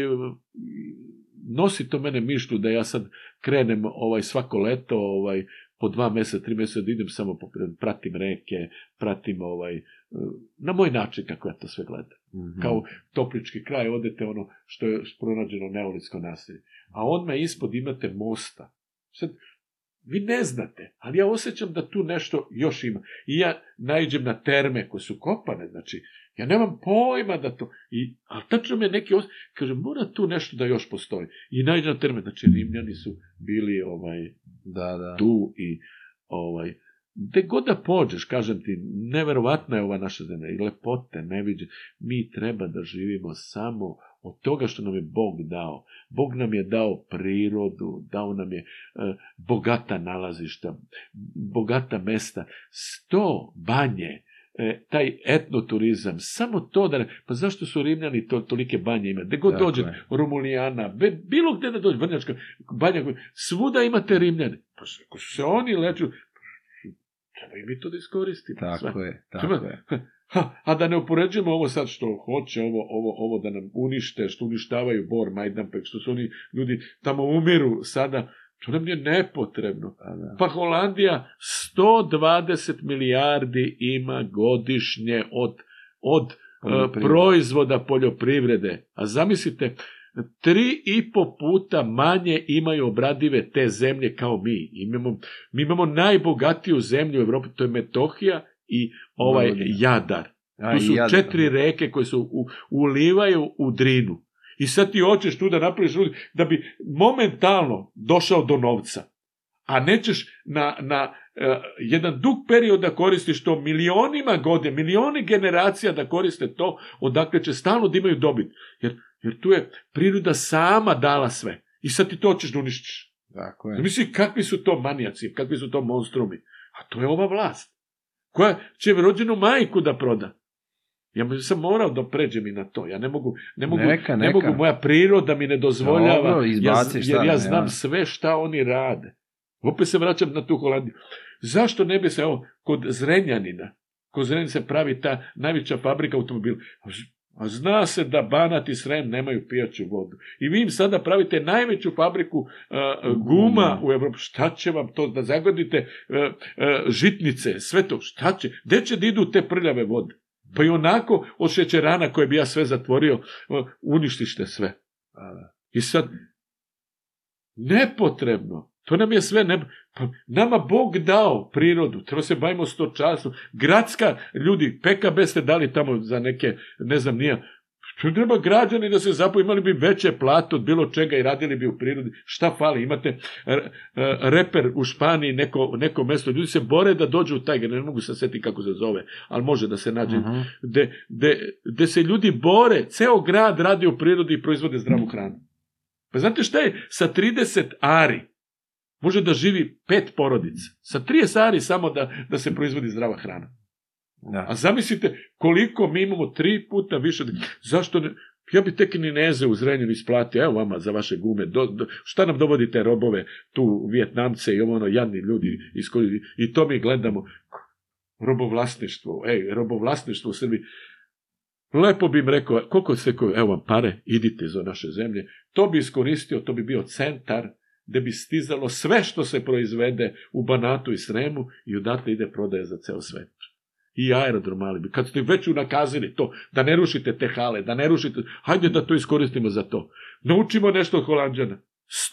nosi to mene mišlju da ja sad krenem ovaj svako leto ovaj po dva mjeseca, tri meseca da idem samo popred, pratim reke, pratim ovaj, na moj način kako ja to sve gledam. Mm-hmm. Kao toplički kraj odete ono što je pronađeno neolitsko naselje. A odmah ispod imate mosta. Sad, vi ne znate, ali ja osjećam da tu nešto još ima. I ja najđem na terme koje su kopane, znači Ja nemam pojma da to... I, ali tačno me neki... Os... Kaže, mora tu nešto da još postoji. I najde na terme. Znači, Rimljani su bili ovaj, da, da. tu i... Ovaj, gde god da pođeš, kažem ti, neverovatna je ova naša zemlja i lepote, ne viđe. Mi treba da živimo samo od toga što nam je Bog dao. Bog nam je dao prirodu, dao nam je e, bogata nalazišta, bogata mesta, sto banje, E, taj etnoturizam, samo to da ne, pa zašto su Rimljani to, tolike banje ima, gde god dođe, Romulijana, be, bilo gde da dođe, Vrnjačka, banja, svuda imate Rimljane. Pa ako su se oni leču, treba i mi to da iskoristimo. Tako sve. je, tako Treba, je. Ha, a da ne upoređujemo ovo sad što hoće, ovo, ovo, ovo da nam unište, što uništavaju Bor, Majdanpek, što su oni ljudi tamo umiru sada, To nam je nepotrebno. Pa da. Pa Holandija 120 milijardi ima godišnje od, od e, poljoprivrede. proizvoda poljoprivrede. A zamislite, tri i po puta manje imaju obradive te zemlje kao mi. Imamo, mi imamo najbogatiju zemlju u Evropi, to je Metohija i ovaj Jadar. A, tu su jadar. četiri da. reke koje su u, ulivaju u Drinu. I sad ti hoćeš tu da napraviš da bi momentalno došao do novca. A nećeš na, na uh, jedan dug period da koristiš to milionima godine, milioni generacija da koriste to, odakle će stalno da imaju dobit. Jer, jer tu je priroda sama dala sve. I sad ti to hoćeš da uništiš. Dakle. Misli, kakvi su to manijaci, kakvi su to monstrumi. A to je ova vlast. Koja će rođenu majku da proda. Ja sam morao da pređem i na to. Ja ne mogu, ne mogu, neka, neka. Ne mogu moja priroda mi ne dozvoljava. Dobro, ja, jer ja znam nema. sve šta oni rade. Opet se vraćam na tu Holandiju. Zašto ne bi se, evo, kod Zrenjanina, kod Zrenjanina se pravi ta najveća fabrika automobila. A zna se da Banat i Srem nemaju pijaću vodu. I vi im sada pravite najveću fabriku uh, guma u Evropi. Šta će vam to da zagodite uh, e, uh, e, žitnice, sve to? Šta će? Gde će da idu te prljave vode? Pa i onako od šećerana koje bi ja sve zatvorio, uništište sve. Da. I sad, nepotrebno. To nam je sve, ne, pa nama Bog dao prirodu, treba se bavimo stočarstvom. Gradska, ljudi, PKB ste dali tamo za neke, ne znam, nije, Što treba građani da se zapoje, imali bi veće plate od bilo čega i radili bi u prirodi. Šta fali? Imate e, e, reper u Španiji, neko, neko mesto. Ljudi se bore da dođu u taj, ne mogu se seti kako se zove, ali može da se nađe. Uh mhm. -huh. se ljudi bore, ceo grad radi u prirodi i proizvode zdravu mhm. hranu. Pa znate šta je? Sa 30 ari može da živi pet porodica. Sa 30 ari samo da, da se proizvodi zdrava hrana. Da. A zamislite koliko mi imamo tri puta više. Zašto ne, ja bih tek Kineze u Zrenjinu isplatio, evo vama za vaše gume, do, do, šta nam dovodite robove, tu Vjetnamce i ono, jadni ljudi iz koji, i to mi gledamo. Robovlasništvo, ej, robovlasništvo u Srbiji. Lepo bih im rekao, koliko se koje, evo vam pare, idite za naše zemlje. To bi iskoristio, to bi bio centar gde bi stizalo sve što se proizvede u Banatu i Sremu i odatle ide prodaja za ceo svet i aerodrom mali. Kad ste već nakazili to, da ne rušite te hale, da ne rušite, hajde da to iskoristimo za to. Naučimo nešto od Holandžana.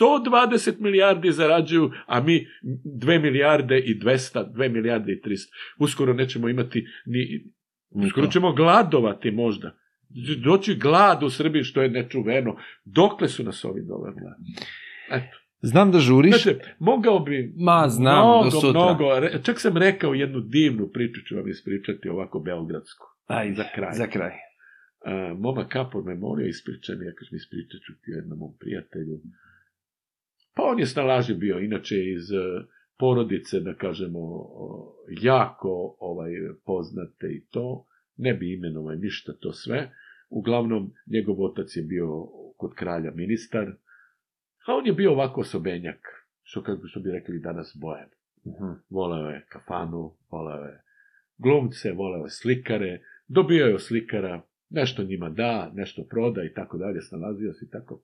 120 milijardi zarađuju, a mi 2 milijarde i 200, 2 milijarde i 300. Uskoro nećemo imati ni... Uskoro ćemo gladovati možda. Doći glad u Srbiji što je nečuveno. Dokle su nas ovi doveli? Eto. Znam da žuriš. Znači, mogao bi Ma, znam, mnogo, do sutra. mnogo, čak sam rekao jednu divnu priču, ću vam ispričati ovako beogradsku. Aj, za kraj. Za kraj. Uh, moma Kapor me molio ispričan, ja kažem ispričat ću ti jednom mom prijatelju. Pa on je snalažljiv bio, inače iz e, porodice, da kažemo, jako ovaj poznate i to, ne bi imenovao ništa to sve. Uglavnom, njegov otac je bio kod kralja ministar, A on je bio ovako osobenjak, što, kako, što bi rekli danas bojan. Uh-huh. Voleo je kafanu, voleo je glumce, voleo je slikare, dobio je slikara, nešto njima da, nešto proda i tako dalje, snalazio se i tako.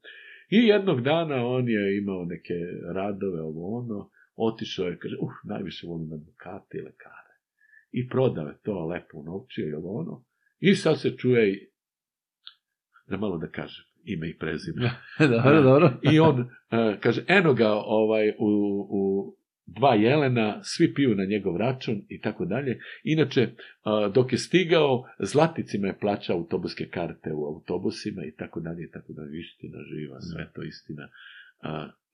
I jednog dana on je imao neke radove, ovo ono, otišao je, kaže, uh, najviše volim advokate i lekare. I prodao je to lepo u unovčio i ovo ono. I sad se čuje, da malo da kažem, ime i prezime. Da, da, dobro, dobro. I on e, kaže, eno ga ovaj, u, u dva jelena, svi piju na njegov račun i tako dalje. Inače, e, dok je stigao, zlaticima je plaćao autobuske karte u autobusima i tako dalje, i tako dalje. Istina živa, da. sve to istina. E,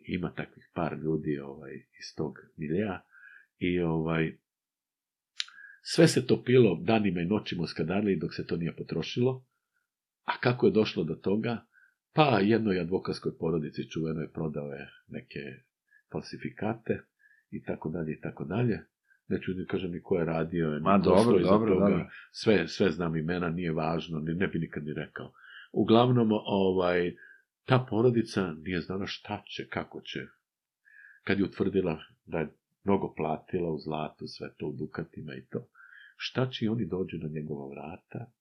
ima takvih par ljudi ovaj, iz tog milija i ovaj, sve se to pilo danima i noćima u dok se to nije potrošilo. A kako je došlo do toga? Pa jednoj advokatskoj porodici čuvenoj prodao je neke falsifikate i tako dalje i tako dalje. Neću ni kažem ni ko je radio. Ma dobro, dobro, toga. dobro. Sve, sve znam imena, nije važno, ne, ne bi nikad ni rekao. Uglavnom, ovaj, ta porodica nije znala šta će, kako će. Kad je utvrdila da je mnogo platila u zlatu, sve to u dukatima i to. Šta će oni dođu na njegova vrata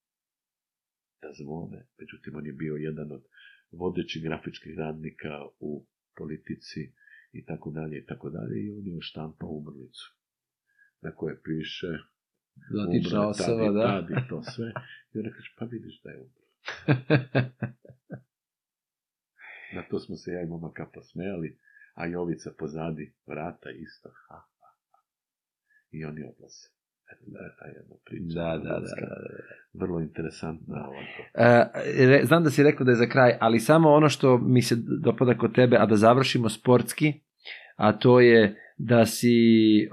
da zvone? Međutim, on je bio jedan od vodećih grafičkih radnika u politici i tako dalje i tako dalje i on je oštampao umrlicu na koje piše Dotična osoba, tad da. Tad i to sve. I ona kaže, pa vidiš da je umro. na to smo se ja i mama kapa smejali, a Jovica pozadi vrata isto. Ha, ha, ha. I oni odlaze. Da, ta jedna priča. Da, da da, da, da, da, da. Vrlo interesantna. E, znam da si rekao da je za kraj, ali samo ono što mi se dopada kod tebe, a da završimo sportski, a to je da si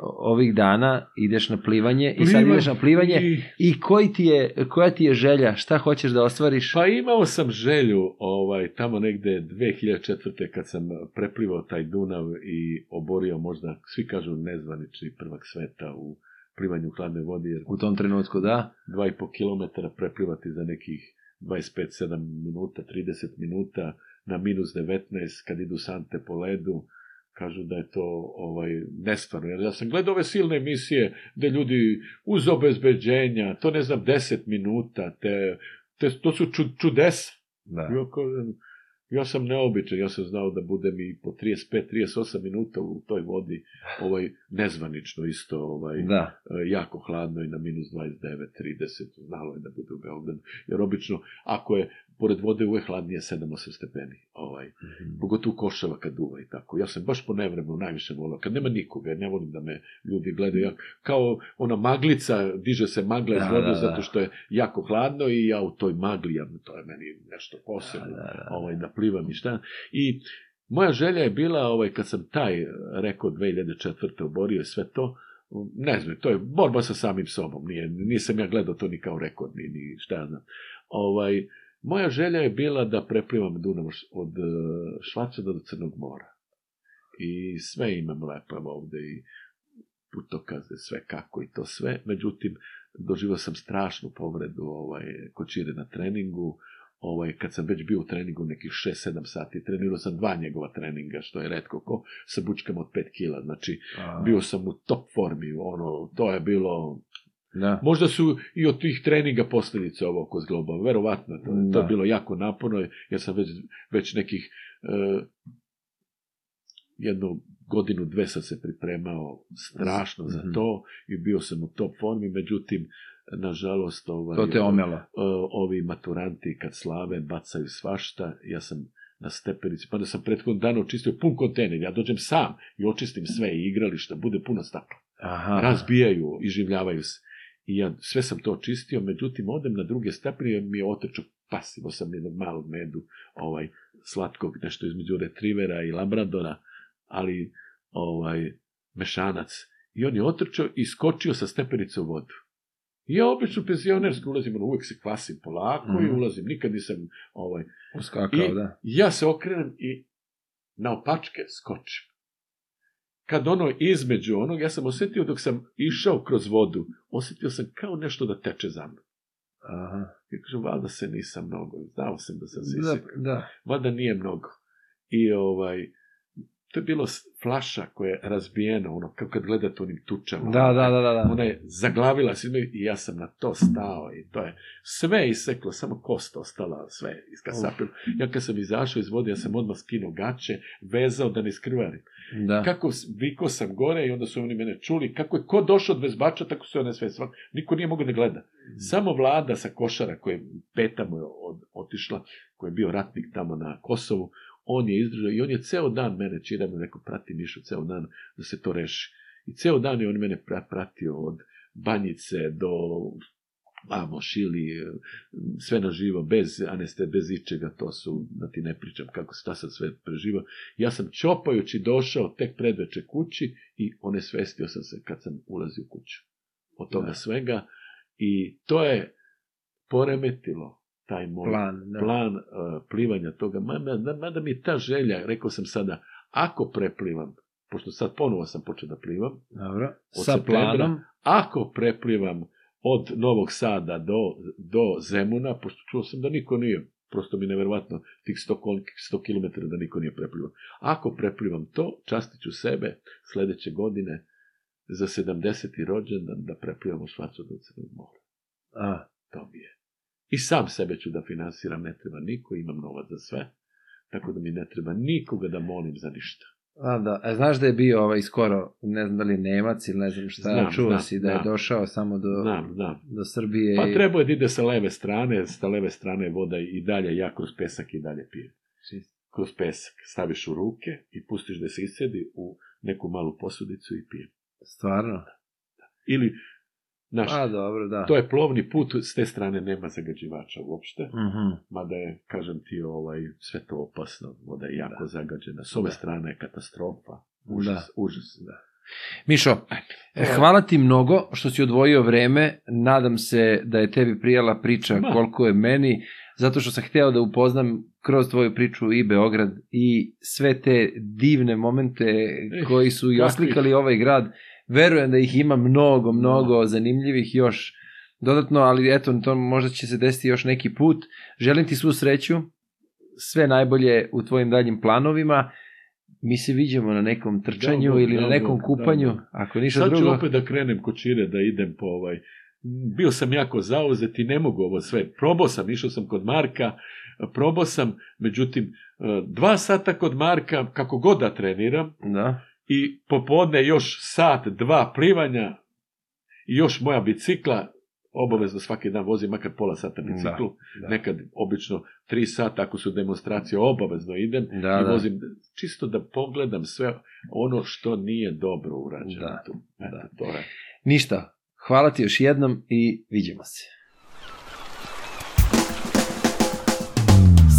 ovih dana ideš na plivanje Pliva, i sad ideš na plivanje i, i koji ti je, koja ti je želja, šta hoćeš da ostvariš? Pa imao sam želju ovaj, tamo negde 2004. kad sam preplivao taj Dunav i oborio možda, svi kažu nezvanični prvak sveta u plivanju hladne vode, jer u tom trenutku da, 2,5 km preplivati za nekih 25-7 minuta, 30 minuta, na minus 19, kad idu sante po ledu, kažu da je to ovaj nestvarno. ja sam gledao ove silne emisije gde ljudi uz obezbeđenja, to ne znam, 10 minuta, te, te to su ču, čudesa. Da. Ja sam neobičan, ja sam znao da budem i po 35-38 minuta u toj vodi, ovaj, nezvanično isto, ovaj, da. E, jako hladno i na minus 29-30, znalo je da bude u Beogradu, jer obično, ako je, pored vode uvek hladnije 7-8 stepeni, ovaj, mm-hmm. pogotovo košava kad duva i tako. Ja sam baš po nevremenu najviše volao, kad nema nikoga, ja ne volim da me ljudi gledaju, ja, kao ona maglica, diže se magla iz da, vode da, zato da. što je jako hladno i ja u toj magli, ja, to je meni nešto posebno, da, da, da. Ovaj, da plivam i šta. I moja želja je bila, ovaj, kad sam taj rekao 2004. oborio sve to, ne znam, to je borba sa samim sobom, nije, nisam ja gledao to ni kao rekord, ni, ni šta ja znam. Ovaj, Moja želja je bila da preplivam Dunav od e, Švacada do Crnog mora. I sve imam lepo ovde i putokaze, sve kako i to sve. Međutim, doživao sam strašnu povredu ovaj, kočire na treningu. Ovaj, kad sam već bio u treningu nekih 6-7 sati, trenirao sam dva njegova treninga, što je redko ko, sa bučkama od 5 kila. Znači, A... bio sam u top formi, ono, to je bilo Da. Možda su i od tih treninga posledice ovo oko zgloba, verovatno, to, da. to je da. bilo jako naporno, ja sam već, već nekih uh, jednu godinu, dve sam se pripremao strašno za mhm. to i bio sam u top formi, međutim, nažalost, ovaj, to te ovaj, omelo. E, ovi maturanti kad slave bacaju svašta, ja sam na stepenici, pa da sam prethodno dan očistio pun kontejner, ja dođem sam i očistim sve i igrališta, bude puno stakla. Aha. Razbijaju, i življavaju se. I ja sve sam to očistio, međutim, odem na druge stepene i mi je otrčao pasivo sam jednog malog medu, ovaj, slatkog, nešto između retrivera i labradora, ali ovaj, mešanac. I on je otrčao i skočio sa stepenice u vodu. I ja obično penzionerski ulazim, uvek se kvasim polako mm. i mhm. ulazim, nikad nisam ovaj, Uskakao, da. ja se okrenem i na opačke skočim kad ono između onog, ja sam osetio dok sam išao kroz vodu, osetio sam kao nešto da teče za mnom. Aha. Ja kažem, valjda se nisam mnogo, znao sam da sam da, se da, Valjda nije mnogo. I ovaj, to je bilo flaša koja je razbijena, ono, kao kad gledate onim tučama. Da, da, da, da. da. Ona je zaglavila se i ja sam na to stao i to je sve iseklo, samo kost ostala, sve iskasapilo. Ja kad sam izašao iz vode, ja sam odmah skinuo gaće, vezao da ne skrivarim. Da. Kako, vikao sam gore i onda su oni mene čuli. Kako je ko došao od vezbača, tako su one sve svak. Niko nije mogao da gleda. Mm. Samo vlada sa košara, koja je peta mu je od, otišla, koji je bio ratnik tamo na Kosovu, on je izdržao i on je ceo dan mene čira me rekao, prati Mišu ceo dan da se to reši. I ceo dan je on mene pratio od Banjice do amoš šili, e, sve na živo, bez aneste, bez ičega, to su, da ti ne pričam kako se ta sad sve preživa. Ja sam čopajući došao tek predveče kući i onesvestio sam se kad sam ulazio u kuću. Od toga da. svega. I to je poremetilo taj moj plan, da. plan uh, plivanja toga. Mada, da, mada mi je ta želja, rekao sam sada, ako preplivam, pošto sad ponovo sam počeo da plivam, Dobro. sa planom, ako preplivam od Novog Sada do, do Zemuna, pošto čuo sam da niko nije, prosto mi neverovatno, tih 100, 100 km da niko nije preplivao. Ako preplivam to, častiću sebe sledeće godine za 70. rođendan da preplivam u Svacu do Crnog mora. A, to mi je. I sam sebe ću da finansiram, ne treba niko, imam novac za sve, tako da mi ne treba nikoga da molim za ništa. A da, a e, znaš da je bio ovaj skoro, ne znam da li Nemac ili ne znam šta, znam, čuo znam, si da znam. je došao samo do, znam, znam. do Srbije. Pa i... trebao je da ide sa leve strane, sa leve strane voda i dalje, ja kroz pesak i dalje pijem. Čist. Kroz pesak staviš u ruke i pustiš da se iscedi u neku malu posudicu i pijem. Stvarno? Da. Ili Naš, A, dobro, da. To je plovni put, s te strane nema zagađivača uopšte, mm -hmm. mada je, kažem ti, ovaj, sve to opasno, voda je jako da. zagađena. S ove da. strane je katastrofa, da. užas, da. užas. Da. Mišo, eh, hvala ti mnogo što si odvojio vreme, nadam se da je tebi prijala priča Ma. koliko je meni, zato što sam hteo da upoznam kroz tvoju priču i Beograd i sve te divne momente eh, koji su i oslikali ovaj grad verujem da ih ima mnogo, da. mnogo zanimljivih još dodatno, ali eto, to možda će se desiti još neki put. Želim ti svu sreću, sve najbolje u tvojim daljim planovima. Mi se viđemo na nekom trčanju da, da, ili da, na nekom kupanju, da, da. ako ništa Sad drugo. Sad ću opet da krenem kod Čire, da idem po ovaj... Bio sam jako zauzet i ne mogu ovo sve. Probao sam, išao sam kod Marka, probao sam, međutim, e, dva sata kod Marka, kako god da treniram, da i popodne još sat, dva plivanja i još moja bicikla, obavezno svaki dan vozim makar pola sata da, biciklu, da, da. nekad obično tri sata ako su demonstracije, obavezno idem da, i da. vozim čisto da pogledam sve ono što nije dobro urađeno da, tu. Eto, to je. Ništa, hvala ti još jednom i vidimo se.